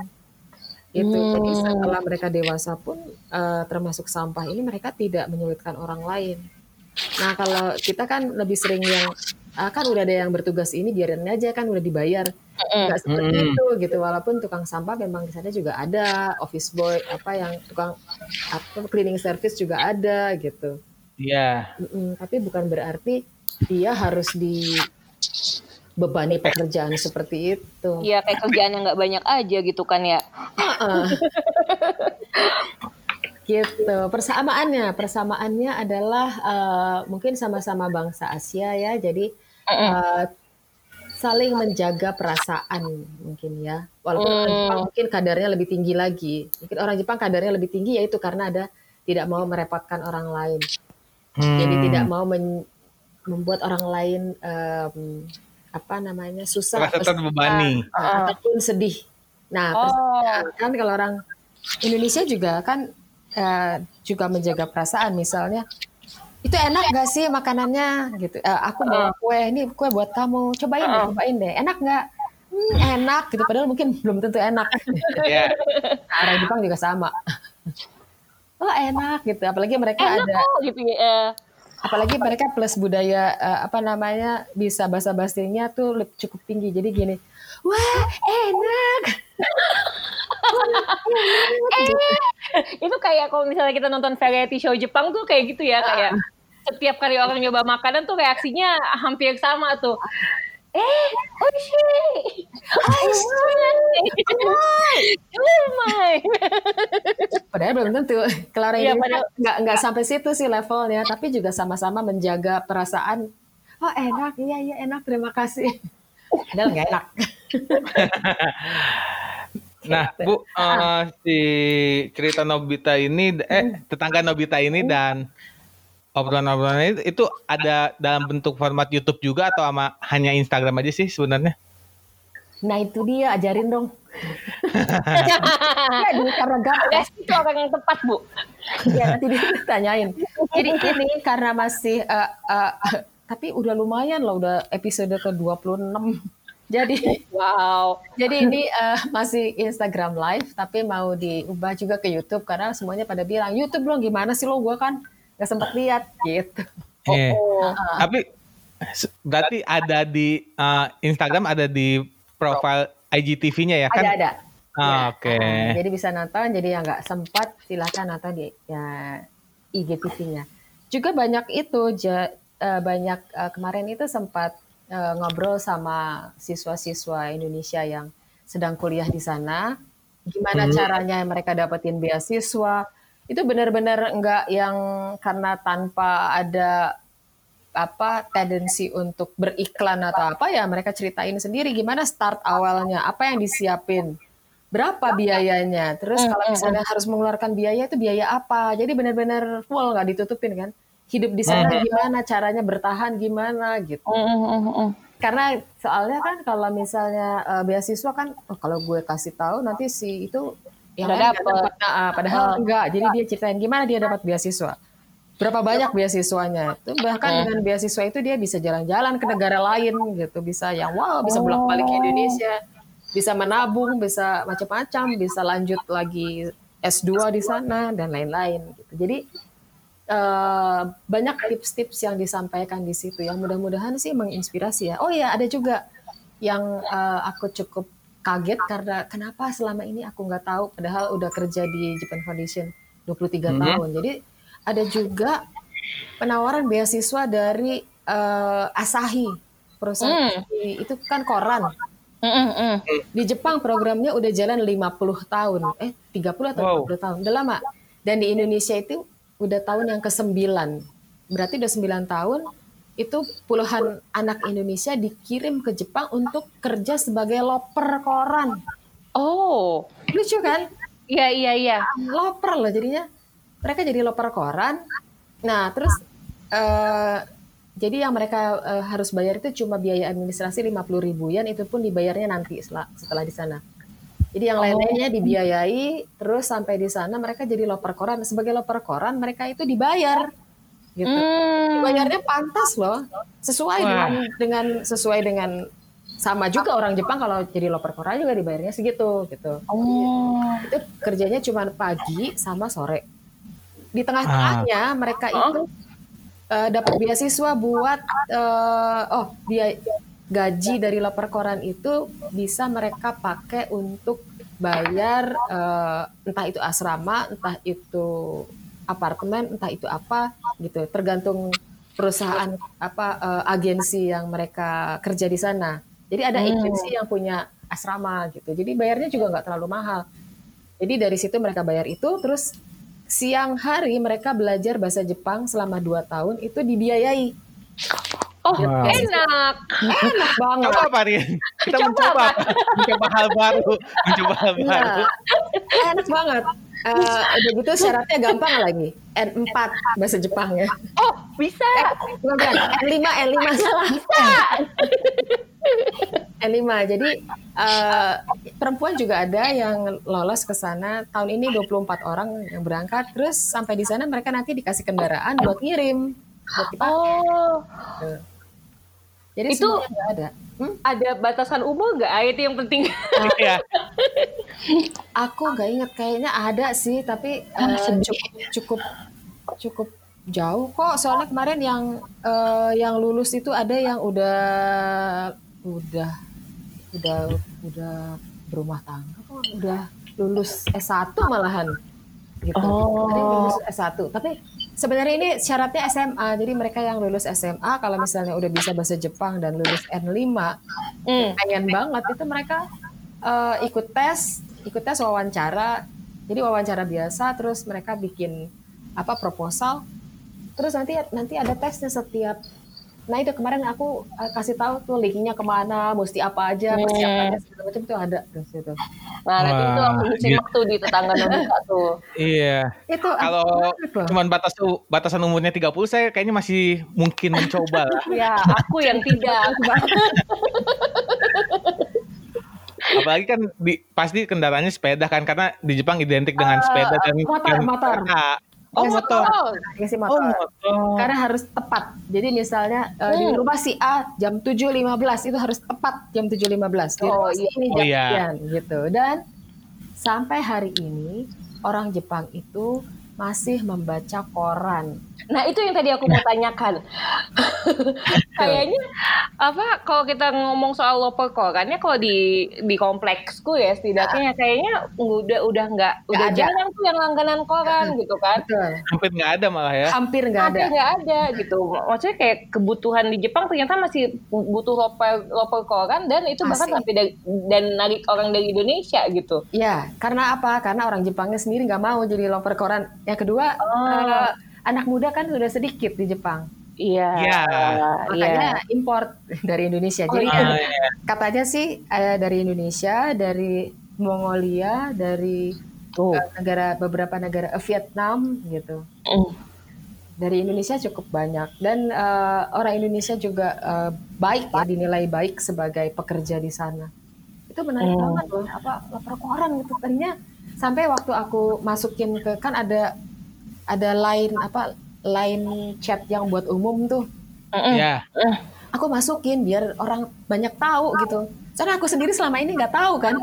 Gitu. Jadi Hmm. setelah mereka dewasa pun eh, termasuk sampah ini mereka tidak menyulitkan orang lain. Nah kalau kita kan lebih sering yang ah, kan udah ada yang bertugas ini biarin aja kan udah dibayar nggak seperti Mm-mm. itu gitu walaupun tukang sampah memang di sana juga ada office boy apa yang tukang apa cleaning service juga ada gitu Iya. Mm-mm, tapi bukan berarti dia harus dibebani pekerjaan seperti itu Iya kayak kerjaan yang nggak banyak aja gitu kan ya. Heeh. gitu persamaannya persamaannya adalah eh, mungkin sama-sama bangsa Asia ya jadi eh, saling menjaga perasaan mungkin ya walaupun orang Hmm. Jepang mungkin kadarnya lebih tinggi lagi mungkin orang Jepang kadarnya lebih tinggi yaitu karena ada tidak mau merepotkan orang lain Hmm. jadi tidak mau men- membuat orang lain em, apa namanya susah atau- terbebani. uh, ataupun sedih. Nah, Oh. kan kalau orang Indonesia juga kan eh, juga menjaga perasaan misalnya itu enak gak sih makanannya gitu. Eh, aku bawa kue, ini kue buat kamu, cobain deh, cobain deh. Enak nggak? Hmm, enak gitu. Padahal mungkin belum tentu enak. Iya. Nah, *laughs* orang Jepang juga sama. *laughs* Oh enak gitu. Apalagi mereka Enak ada kok gitu ya. Apalagi mereka plus budaya eh, apa namanya bisa bahasa basinya tuh cukup tinggi. Jadi gini wah *laughs* enak. Itu kayak kalau misalnya kita nonton variety show Jepang tuh kayak gitu ya kayak setiap kali orang nyoba makanan tuh reaksinya hampir sama tuh. Eh, oishi, oishi, umai. padahal belum tentu. Kalau orang Iya, padahal- nggak nggak sampai situ sih levelnya tapi juga sama-sama menjaga perasaan. Oh enak. Iya iya enak. Terima kasih. Padahal nggak enak. *laughs* Nah, Bu, eh, si cerita Nobita ini, eh, tetangga Nobita ini dan obrolan-obrolan itu, itu ada dalam bentuk format YouTube juga atau sama hanya Instagram aja sih sebenarnya? nah itu dia ajarin dong *laughs* Jadi karena Des itu orang yang tepat bu. ya nanti dia tanyain. Jadi ini karena masih eh, eh, tapi udah lumayan loh udah episode ke 26. Jadi Wow. jadi ini eh, masih Instagram live tapi mau diubah juga ke YouTube karena semuanya pada bilang YouTube dong gimana sih lo gua kan nggak sempat lihat gitu. Eh, Oh. Tapi se- berarti ada di eh, Instagram ada di profile IGTV-nya ya kan? Ada ada. Ah, Oke. Ah, jadi bisa nonton jadi yang nggak sempat silakan nonton di ya, IGTV-nya. Juga banyak itu ja- eh, banyak eh, kemarin itu sempat eh, ngobrol sama siswa-siswa Indonesia yang sedang kuliah di sana. Gimana caranya mereka dapetin beasiswa? Itu benar-benar enggak yang karena tanpa ada apa tendensi untuk beriklan atau apa ya mereka ceritain sendiri gimana start awalnya apa yang disiapin berapa biayanya. Terus kalau misalnya harus mengeluarkan biaya itu biaya apa? Jadi benar-benar full nggak ditutupin kan? Hidup di sana gimana caranya bertahan gimana gitu. Karena soalnya kan kalau misalnya eh, beasiswa kan oh, kalau gue kasih tahu nanti si itu yang Udah dapet. dapat. Nah, ah, padahal enggak jadi dia ceritain gimana dia dapat beasiswa? Berapa banyak beasiswanya? Itu bahkan dengan beasiswa itu dia bisa jalan-jalan ke negara lain gitu. Bisa yang wow bisa bolak-balik ke Indonesia. Bisa menabung bisa macam-macam. Bisa lanjut lagi S2 di sana dan lain-lain gitu. Jadi eh, banyak tips-tips yang disampaikan di situ. Yang mudah-mudahan sih menginspirasi ya. Oh ya ada juga yang eh, aku cukup kaget karena kenapa selama ini aku nggak tahu padahal udah kerja di Japan Foundation 23 tahun. Jadi ada juga penawaran beasiswa dari eh, Asahi perusahaan di- itu kan koran. Di Jepang programnya udah jalan 50 tahun. Eh 30 atau Wow. 50 tahun. Udah lama. Dan di Indonesia itu udah tahun yang ke-9 berarti udah 9 tahun itu puluhan anak Indonesia dikirim ke Jepang untuk kerja sebagai loper koran. Oh. lucu kan? Iya iya iya. loper loh jadinya. Mereka jadi loper koran. Nah terus eh, jadi yang mereka eh, harus bayar itu cuma biaya administrasi 50 ribu yen itu pun dibayarnya nanti setelah, setelah di sana. Jadi yang lain-lainnya dibiayai. Terus sampai di sana mereka jadi loper koran. Sebagai loper koran mereka itu dibayar gitu Hmm. dibayarnya pantas loh sesuai Wah. dengan dengan sesuai dengan sama juga orang Jepang kalau jadi loper koran juga dibayarnya segitu gitu Oh. itu kerjanya cuma pagi sama sore. Di tengah-tengahnya mereka itu eh, dapat beasiswa buat eh, oh dia gaji dari lapor koran itu bisa mereka pakai untuk bayar eh, entah itu asrama, entah itu apartemen, entah itu apa gitu, tergantung perusahaan apa eh, agensi yang mereka kerja di sana. Jadi ada Hmm. agensi yang punya asrama gitu. Jadi bayarnya juga nggak terlalu mahal. Jadi dari situ mereka bayar itu, terus siang hari mereka belajar bahasa Jepang selama 2 tahun itu dibiayai. Oh, Wow. enak. Enak banget. Coba apa Rian? Kita mencoba apa? mencoba hal baru, mencoba hal baru. Nah, enak banget. Eh, udah gitu syaratnya gampang lagi. N4 bahasa Jepangnya. Oh, bisa. Bukan, bukan. N5, N5 salah. N5. Jadi eh, perempuan juga ada yang lolos ke sana. Tahun ini 24 orang yang berangkat. Terus sampai di sana mereka nanti dikasih kendaraan buat ngirim. Buat dipakai. Oh, Jadi Itu- nggak ada. Hmm? ada batasan umur nggak? Ah, Itu yang penting. *laughs* Iya. Aku nggak inget kayaknya ada sih, tapi eh, cukup cukup cukup jauh kok. Soalnya kemarin yang eh, yang lulus itu ada yang udah udah udah udah berumah tangga kok, udah lulus S1 malahan gitu. Oh. Ada yang lulus S1, tapi sebenarnya ini syaratnya SMA. Jadi mereka yang lulus SMA kalau misalnya udah bisa bahasa Jepang dan lulus N5 Hmm. pengen banget itu mereka eh, ikut tes ikut tes wawancara jadi wawancara biasa terus mereka bikin apa proposal terus nanti nanti ada tesnya setiap nah itu kemarin aku eh, kasih tahu tuh linknya ke mana mesti apa aja Hmm. persiapannya segala macam itu ada terus itu Nah, nanti itu aku disimak tuh di tetangga Nobita tuh. Iya. itu Kalau cuman batas batasan umurnya 30 saya kayaknya masih mungkin mencoba lah. *laughs* Ya, aku yang tidak. *laughs* Apalagi kan di, pasti kendaraannya sepeda kan karena di Jepang identik dengan sepeda dan motor, motor. Oh, Kasih motor. Ya sih Oh, motor. motor. Karena harus tepat. Jadi misalnya eh, di Hmm. rumah si A jam 7.15 itu harus tepat jam 7.15. Di Oh, iya. ini Oh, jam iya. sekian gitu. Dan sampai hari ini orang Jepang itu masih membaca koran. Nah, itu yang tadi aku mau tanyakan. *laughs* Kayaknya apa kalau kita ngomong soal loper korannya kalau di di kompleksku ya setidaknya kayaknya udah udah nggak udah ada. jarang tuh yang langganan koran gitu kan. Betul. Hampir nggak ada malah ya. Hampir nggak ada. Hampir nggak ada gitu. Maksudnya kayak kebutuhan di Jepang ternyata masih butuh loper loper koran dan itu bahkan Masih. sampai dari, dan narik orang dari Indonesia gitu. Ya, karena apa? Karena orang Jepangnya sendiri nggak mau jadi loper koran. Yang kedua, Oh. eh, anak muda kan sudah sedikit di Jepang. Iya. Iya. Makanya import dari Indonesia. Oh, Jadi iya. Ah, iya. katanya sih eh, dari Indonesia, dari Mongolia, dari Tuh. eh, negara beberapa negara eh, Vietnam gitu. Mm. Dari Indonesia cukup banyak dan eh, orang Indonesia juga eh, baik ya dinilai baik sebagai pekerja di sana. Itu menarik Hmm. banget loh, apa lapor koran gitu. Tadinya sampai waktu aku masukin ke kan ada ada line apa line chat yang buat umum tuh. Mm-mm. Ya. Aku masukin biar orang banyak tahu gitu. Soalnya aku sendiri selama ini nggak tahu kan.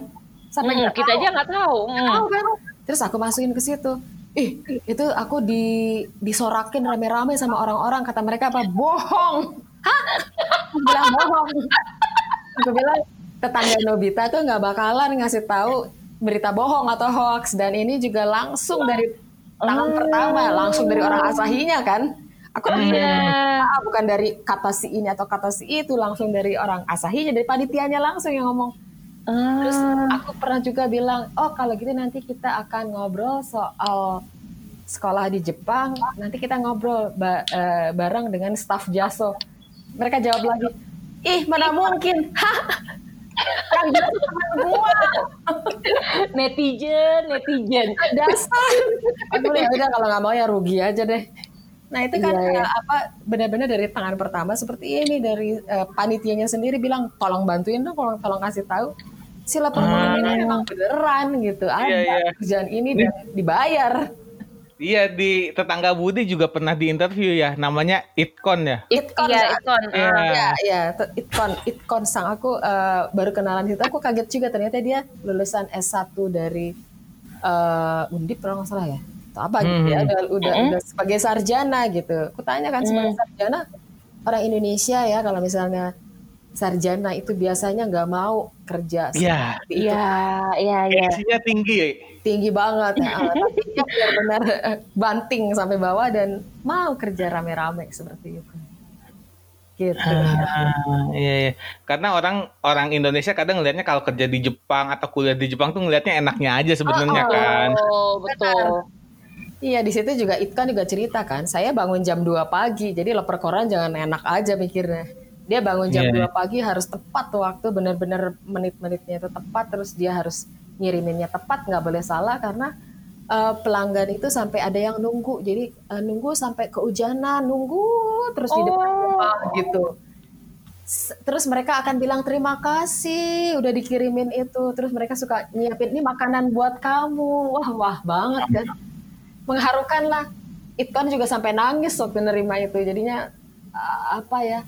Sampai Mm, kita tahu. aja nggak tahu. Mm. tahu kan terus aku masukin ke situ ih itu aku di disorakin rame-rame sama orang-orang kata mereka apa bohong hah aku bilang bohong aku bilang tetangga Nobita tuh nggak bakalan ngasih tahu berita bohong atau hoax dan ini juga langsung dari tangan Oh. pertama langsung dari orang asahinya kan aku langsung Iya. Ah, bukan dari kata si ini atau kata si itu langsung dari orang asahinya dari panitianya langsung yang ngomong Terus Ah. aku pernah juga bilang, oh kalau gitu nanti kita akan ngobrol soal sekolah di Jepang. Nanti kita ngobrol ba- eh, bareng dengan staff Jaso. Mereka jawab lagi, ih mana mungkin, *laughs* Kan teman gua, netizen, netizen. dasar. Bilang, "Ya udah kalau nggak mau ya rugi aja deh. Nah itu kan Iya, iya. eh, apa benar-benar dari tangan pertama seperti ini dari eh, panitianya sendiri bilang tolong bantuin dong, tolong tolong kasih tahu sila permohonan ini memang beneran gitu ada Iya, iya. kerjaan ini dan dibayar. Iya di tetangga Budi juga pernah di interview ya, namanya Itkon ya. Itkon Iya, Sang. ikon. Iya. Ya, ya, Itkon, Itkon Sang aku eh, baru kenalan situ. Aku kaget juga ternyata dia lulusan S1 dari uh, undip kalau nggak salah ya atau apa gitu ya udah udah, udah sebagai sarjana gitu aku tanya kan sebagai sarjana orang Indonesia ya kalau misalnya sarjana itu biasanya nggak mau kerja Iya. itu. Iya, iya, iya. Gengsinya tinggi. Tinggi banget ya. *laughs* Tapi benar-benar banting sampai bawah dan mau kerja rame-rame seperti itu. Gitu. Ah, iya, iya. Karena orang orang Indonesia kadang ngelihatnya kalau kerja di Jepang atau kuliah di Jepang tuh ngelihatnya enaknya aja sebenarnya Oh, kan. Oh, betul. Iya di situ juga Itkan juga cerita kan, saya bangun jam 2 pagi, jadi lapar koran jangan enak aja mikirnya. Dia bangun jam Iya. 2 pagi harus tepat waktu, benar-benar menit-menitnya itu tepat, terus dia harus ngiriminnya tepat, nggak boleh salah karena eh, pelanggan itu sampai ada yang nunggu, jadi eh, nunggu sampai kehujanan, nunggu terus di depan rumah gitu. Terus mereka akan bilang terima kasih udah dikirimin itu. Terus mereka suka nyiapin ini makanan buat kamu. Wah wah banget kan. Mengharukan lah. Itkan juga sampai nangis waktu nerima itu. Jadinya uh, apa ya?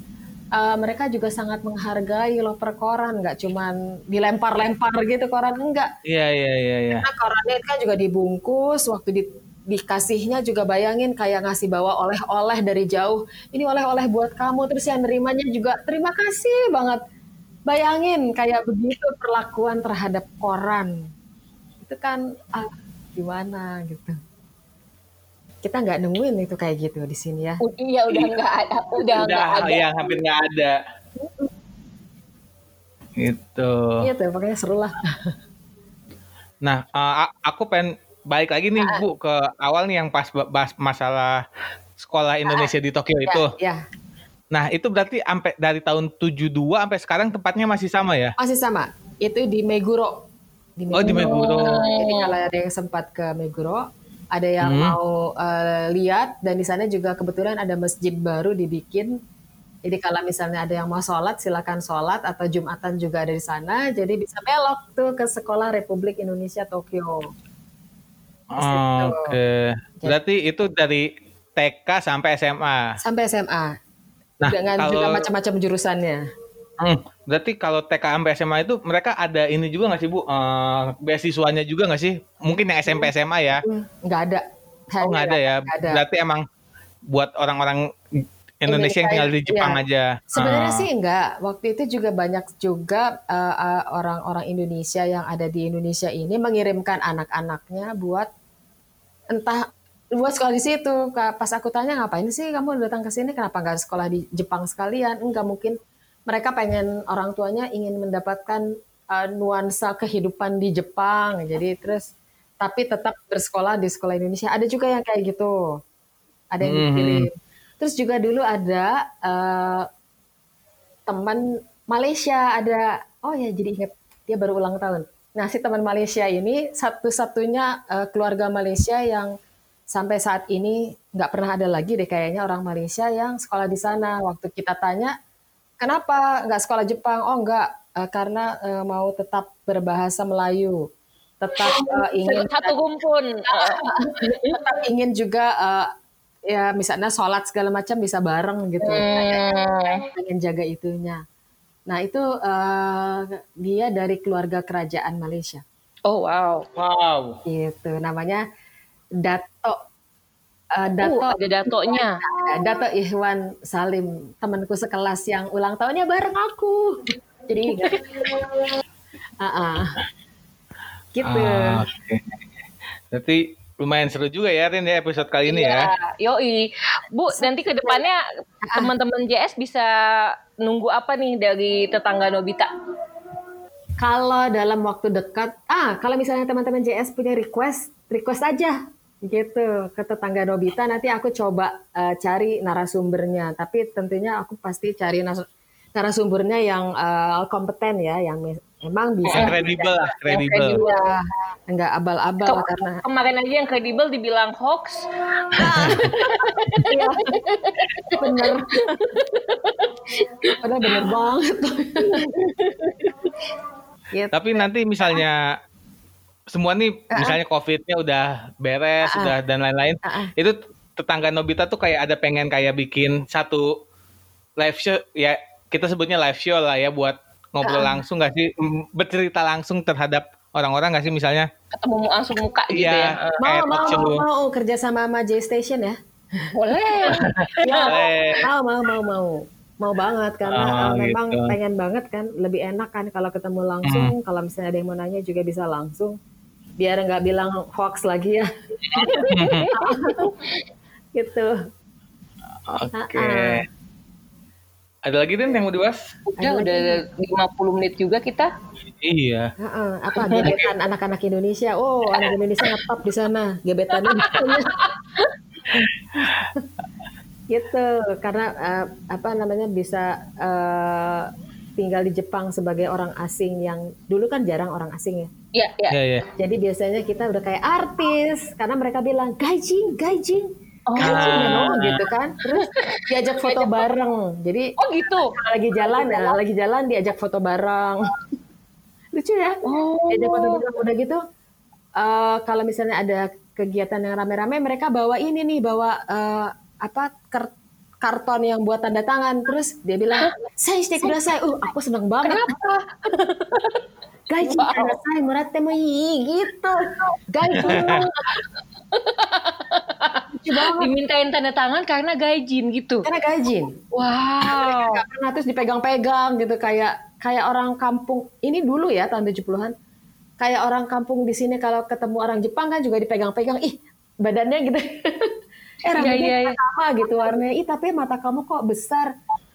Uh, mereka juga sangat menghargai loper koran, nggak cuman dilempar-lempar gitu koran enggak. Iya, iya, iya, iya. Karena korannya kan juga dibungkus, waktu di, dikasihnya juga bayangin kayak ngasih bawa oleh-oleh dari jauh. Ini oleh-oleh buat kamu, terus yang nerimanya juga terima kasih banget. Bayangin kayak begitu perlakuan terhadap koran. Itu kan ah, gimana gitu. Kita nggak nemuin itu kayak gitu di sini ya. U- Iya, udah nggak ada, udah nggak Udah, ada. ya hampir nggak ada. Gitu. Iya tuh, makanya seru lah. Nah, a- aku pengen balik lagi nih Bu ke awal nih yang pas ba- bahas masalah sekolah Indonesia di Tokyo itu. Ya, Nah, itu berarti sampai dari tahun 72 sampai sekarang tempatnya masih sama ya? masih sama. Itu di Meguro. Di Oh, di Meguro. Jadi kalau ada yang sempat ke Meguro, ada yang Hmm. mau eh, lihat dan di sana juga kebetulan ada masjid baru dibikin. Jadi kalau misalnya ada yang mau sholat, silakan sholat atau jumatan juga ada di sana. Jadi bisa belok tuh ke Sekolah Republik Indonesia Tokyo. Oh, Oke. Berarti itu dari TK sampai SMA. Sampai SMA. Nah, dengan kalau- juga macam-macam jurusannya. Hmm, berarti kalau TK sampai SMA itu mereka ada ini juga nggak sih Bu? Eh, beasiswanya juga nggak sih? Mungkin yang SMP SMA ya? Hmm, nggak ada. Oh nggak ada ya? Ada. Berarti emang buat orang-orang Indonesia yang tinggal di Iya. Jepang aja. Sebenarnya Ah. sih enggak. Waktu itu juga banyak juga uh, uh, orang-orang Indonesia yang ada di Indonesia ini mengirimkan anak-anaknya buat entah buat sekolah di situ. Pas aku tanya ngapain sih kamu datang ke sini? Kenapa nggak sekolah di Jepang sekalian? Enggak mungkin. Mereka pengen orang tuanya ingin mendapatkan uh, nuansa kehidupan di Jepang. Jadi terus tapi tetap bersekolah di sekolah Indonesia. Ada juga yang kayak gitu. Ada yang Mhm. dikirim. Terus juga dulu ada uh, teman Malaysia ada oh ya jadi ingat dia baru ulang tahun. Nah si teman Malaysia ini satu-satunya uh, keluarga Malaysia yang sampai saat ini nggak pernah ada lagi deh kayaknya orang Malaysia yang sekolah di sana. Waktu kita tanya kenapa nggak sekolah Jepang? Oh nggak uh, karena uh, mau tetap berbahasa Melayu, tetap uh, ingin Satu kumpul. *laughs* tetap ingin juga uh, ya misalnya sholat segala macam bisa bareng gitu. Hmm. pengen jaga itunya. Nah itu eh, dia dari keluarga kerajaan Malaysia, Oh wow. Wow. gitu. Namanya Dato. Eh, Dato. Uh, ada datonya. Dato Ihwan Salim, temanku sekelas yang ulang tahunnya bareng aku. Jadi. *laughs* Ah, ah. gitu. Ah, Oke. Berarti lumayan seru juga ya Rin ya episode kali ini ya. Iya, Yoi. Bu, nanti ke depannya teman-teman JS bisa nunggu apa nih dari tetangga Nobita? Kalau dalam waktu dekat, ah kalau misalnya teman-teman JS punya request, request aja gitu ke tetangga Nobita. Nanti aku coba eh, cari narasumbernya. Tapi tentunya aku pasti cari nas- narasumbernya yang eh, kompeten ya, yang emang bisa. Yang kredibel lah, kredibel. Enggak abal-abal Ke- karena Kemarin aja yang kredibel dibilang hoax. Iya, bener. Padahal bener banget. gitu. Tapi nanti misalnya semua nih misalnya COVID-nya udah beres, udah dan lain-lain, ah. itu tetangga Nobita tuh kayak ada pengen kayak bikin satu live show ya kita sebutnya live show lah ya buat ngobrol langsung nggak sih bercerita langsung terhadap orang-orang nggak sih misalnya Ketemu langsung muka gitu Iya. ya. Eh, Mau, mau, show. mau, mau, kerja sama sama J Station ya? Boleh. *laughs* Ya, mau, mau, mau, mau. Mau banget karena eh, memang gitu. pengen banget kan lebih enak kan kalau ketemu langsung kalau misalnya ada yang mau nanya juga bisa langsung biar nggak bilang hoax lagi ya *laughs* gitu Oke. Ah, Ada lagi Den yang mau dibahas? Udah, udah 50 menit juga kita. Iya. Heeh, apa gebetan anak-anak Indonesia oh anak Indonesia ngetop di sana gebetannya *laughs* gitu karena eh, apa namanya bisa eh, tinggal di Jepang sebagai orang asing yang dulu kan jarang orang asing ya Iya, iya. Iya, iya. jadi biasanya kita udah kayak artis karena mereka bilang gaijin gaijin Oh. gaijin you know, Ah. gitu kan terus diajak foto bareng jadi Oh gitu. lagi jalan ya lagi jalan diajak foto bareng *laughs* lucu ya Oh. diajak foto bareng udah gitu eh, kalau misalnya ada kegiatan yang rame-rame mereka bawa ini nih bawa eh, apa ker- karton yang buat tanda tangan. Terus dia bilang saya shite kudasai. Uh aku seneng banget. Kenapa? *laughs* gaji kudasai muratte mo ii gitu. Gaji. *laughs* Dimintain tanda tangan karena gaijin gitu. karena gajin Wow. *laughs* pernah terus dipegang-pegang gitu. Kayak kayak orang kampung ini dulu ya tahun 70-an kayak orang kampung di sini kalau ketemu orang Jepang kan juga dipegang-pegang. Ih badannya gitu eh rambutnya iya, iya. sama gitu warnanya ih tapi mata kamu kok besar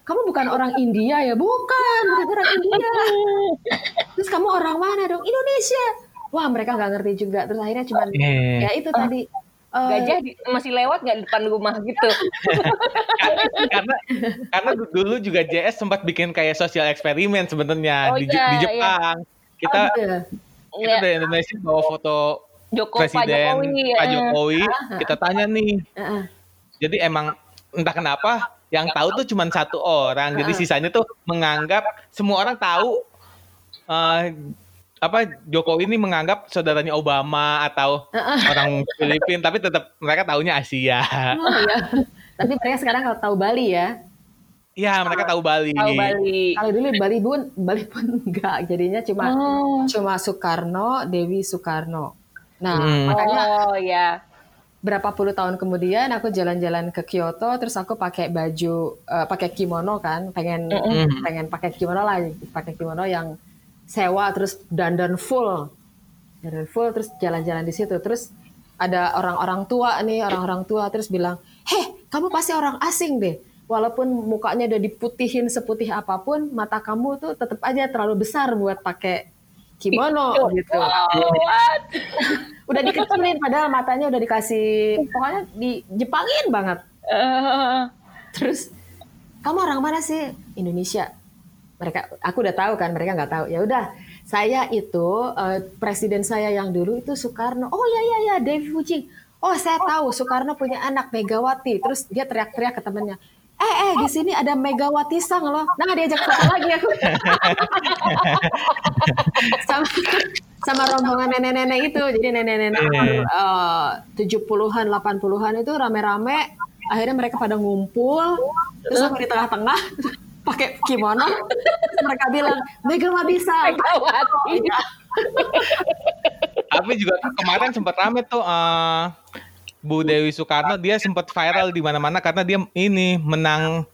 kamu bukan orang India ya bukan bukan orang India *laughs* terus kamu orang mana dong Indonesia wah mereka nggak ngerti juga terus akhirnya cuma Eh. ya itu tadi eh, Gajah di- masih lewat nggak di depan rumah gitu? *laughs* karena karena du- dulu juga JS sempat bikin kayak sosial eksperimen sebenarnya Oh, di, iya, di iya. Jepang. Kita gitu ya. kita dari Indonesia bawa foto Joko Pak presiden Jokowi. Pak eh. Jokowi. Kita tanya nih. Heeh. Jadi emang entah kenapa yang tahu tuh cuma satu orang. Jadi sisanya tuh menganggap semua orang tahu eh, apa Jokowi ini menganggap saudaranya Obama atau orang Filipina tapi tetap mereka taunya Asia. Oh, iya. tapi mereka sekarang kalau tahu Bali ya Iya, mereka tahu Bali. Tahu Bali. Kalau dulu Bali pun Bali pun *laughs* enggak, jadinya cuma Oh. cuma Soekarno, Dewi Soekarno. Nah, Hmm. makanya Oh ya. berapa puluh tahun kemudian aku jalan-jalan ke Kyoto, terus aku pakai baju, eh, pakai kimono kan, pengen pengen pakai kimono lah, pakai kimono yang sewa terus dandan full, dandan full terus jalan-jalan di situ, terus ada orang-orang tua nih, orang-orang tua terus bilang, heh kamu pasti orang asing deh. Walaupun mukanya udah diputihin seputih apa pun, mata kamu tuh tetap aja terlalu besar buat pakai kimono gitu. Oh, what? *laughs* Udah dikecilin padahal matanya udah dikasih pokoknya di Jepangin banget. Eh, Terus kamu orang mana sih? Indonesia. Mereka aku udah tahu kan, mereka nggak tahu. Ya udah, saya itu eh, presiden saya yang dulu itu Soekarno. Oh ya ya ya, Devi Fuji. Oh, saya tahu Soekarno punya anak Megawati. Terus dia teriak-teriak ke temennya. Eh, eh, di sini ada Megawati Sang loh. Nah, diajak foto lagi aku. *laughs* sama, sama rombongan nenek-nenek itu. Jadi nenek-nenek Iya. eh, 70-an, 80-an itu rame-rame. Akhirnya mereka pada ngumpul. Terus aku di tengah-tengah *laughs* pakai kimono. Mereka bilang, Megawati Sang. Megawati. *laughs* Iya. Tapi juga kemarin sempat rame tuh eh, Bu Dewi Soekarno dia sempat viral di mana-mana karena dia ini menang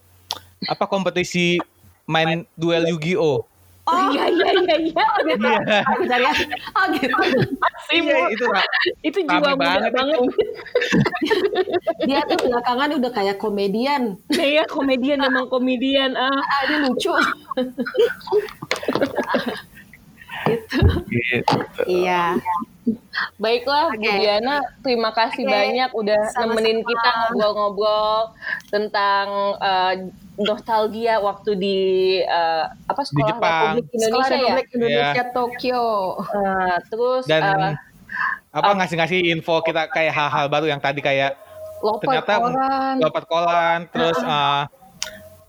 apa kompetisi main duel Yu-Gi-Oh. Oh, Iya iya iya iya. gitu. Aku cari Oh, gitu. Iya itu Itu jiwa muda banget banget. Dia tuh belakangan udah kayak komedian. Iya komedian emang komedian. Ah. Ah, dia lucu. gitu. Gitu. Iya. Baiklah Bu Oke. Diana, terima kasih Oke. banyak udah Sama-sama. nemenin kita ngobrol-ngobrol tentang eh, nostalgia waktu di eh, apa sekolah Jepang. Republik Sekolah Indonesia ya. Republik Indonesia Tokyo. Eh, terus Dan eh, apa ngasih-ngasih info kita kayak hal-hal baru yang tadi kayak lopet ternyata lompat kolan terus eh,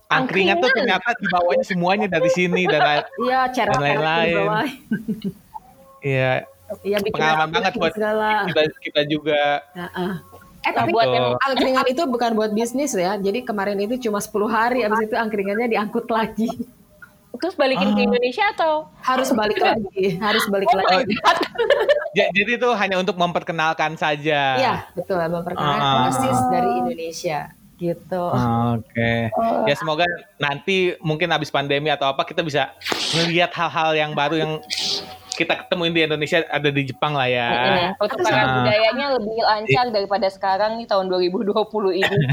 angkringan tuh Angkringan. ternyata dibawanya semuanya dari sini dan lain- Iya, cara Dan lain-lain. iya Iya, bikin pengalaman banget buat segala. kita kita juga Heeh. Eh tapi buat yang- angkringan itu bukan buat bisnis ya. Jadi kemarin itu cuma 10 hari, abis itu angkringannya diangkut lagi. terus balikin ke Ah. Indonesia atau Harus balik lagi, harus balik Oh lagi. *laughs* Jadi itu hanya untuk memperkenalkan saja. Iya, betul. Memperkenalkan Ah. OSIS dari Indonesia. Gitu. Oke. Ya semoga nanti mungkin habis pandemi atau apa kita bisa melihat hal-hal yang baru yang kita ketemuin di Indonesia ada di Jepang lah ya. Mm, pertukaran budayanya lebih lancar daripada sekarang nih tahun 2020 ini. *laughs*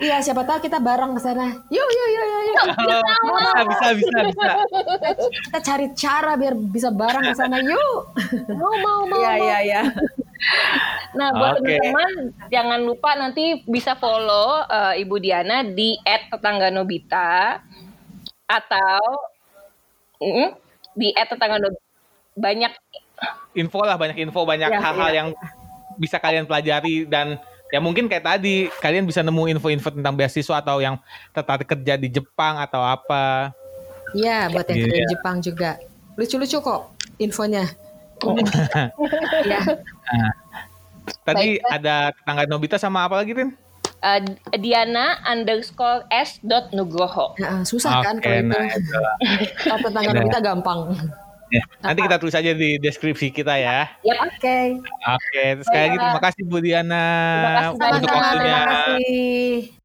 Iya, siapa tahu kita bareng ke sana. Yuk, yuk, yuk, yuk, yuk. Oh, bisa, bisa, bisa, bisa. Kita cari cara biar bisa bareng ke sana. Yuk. mau mau mau. Iya, iya, iya. Nah, buat Oke. teman-teman jangan lupa nanti bisa follow eh, Ibu Diana di @tetangganobita atau mm, di @tetangganobita banyak Info lah banyak info, banyak Ya, hal-hal ya. yang bisa kalian pelajari dan ya mungkin kayak tadi kalian bisa nemu info-info tentang beasiswa atau yang tertarik kerja di Jepang atau apa. Iya, buat yang kerja Iya. di Jepang juga. Lucu-lucu kok infonya. *laughs* Iya. *laughs* Tadi Baik. ada tetangga Nobita sama apa lagi, Rin? eh, Diana underscore s dot nugroho. Nah, susah kan Oke, kalau itu. nah, itu. *laughs* Kalau tetangga Nah. kita gampang. Ya, nanti kita tulis aja di deskripsi kita ya. Oke. Oke, sekali lagi terima kasih Bu Diana Terima kasih untuk waktunya. Terima kasih.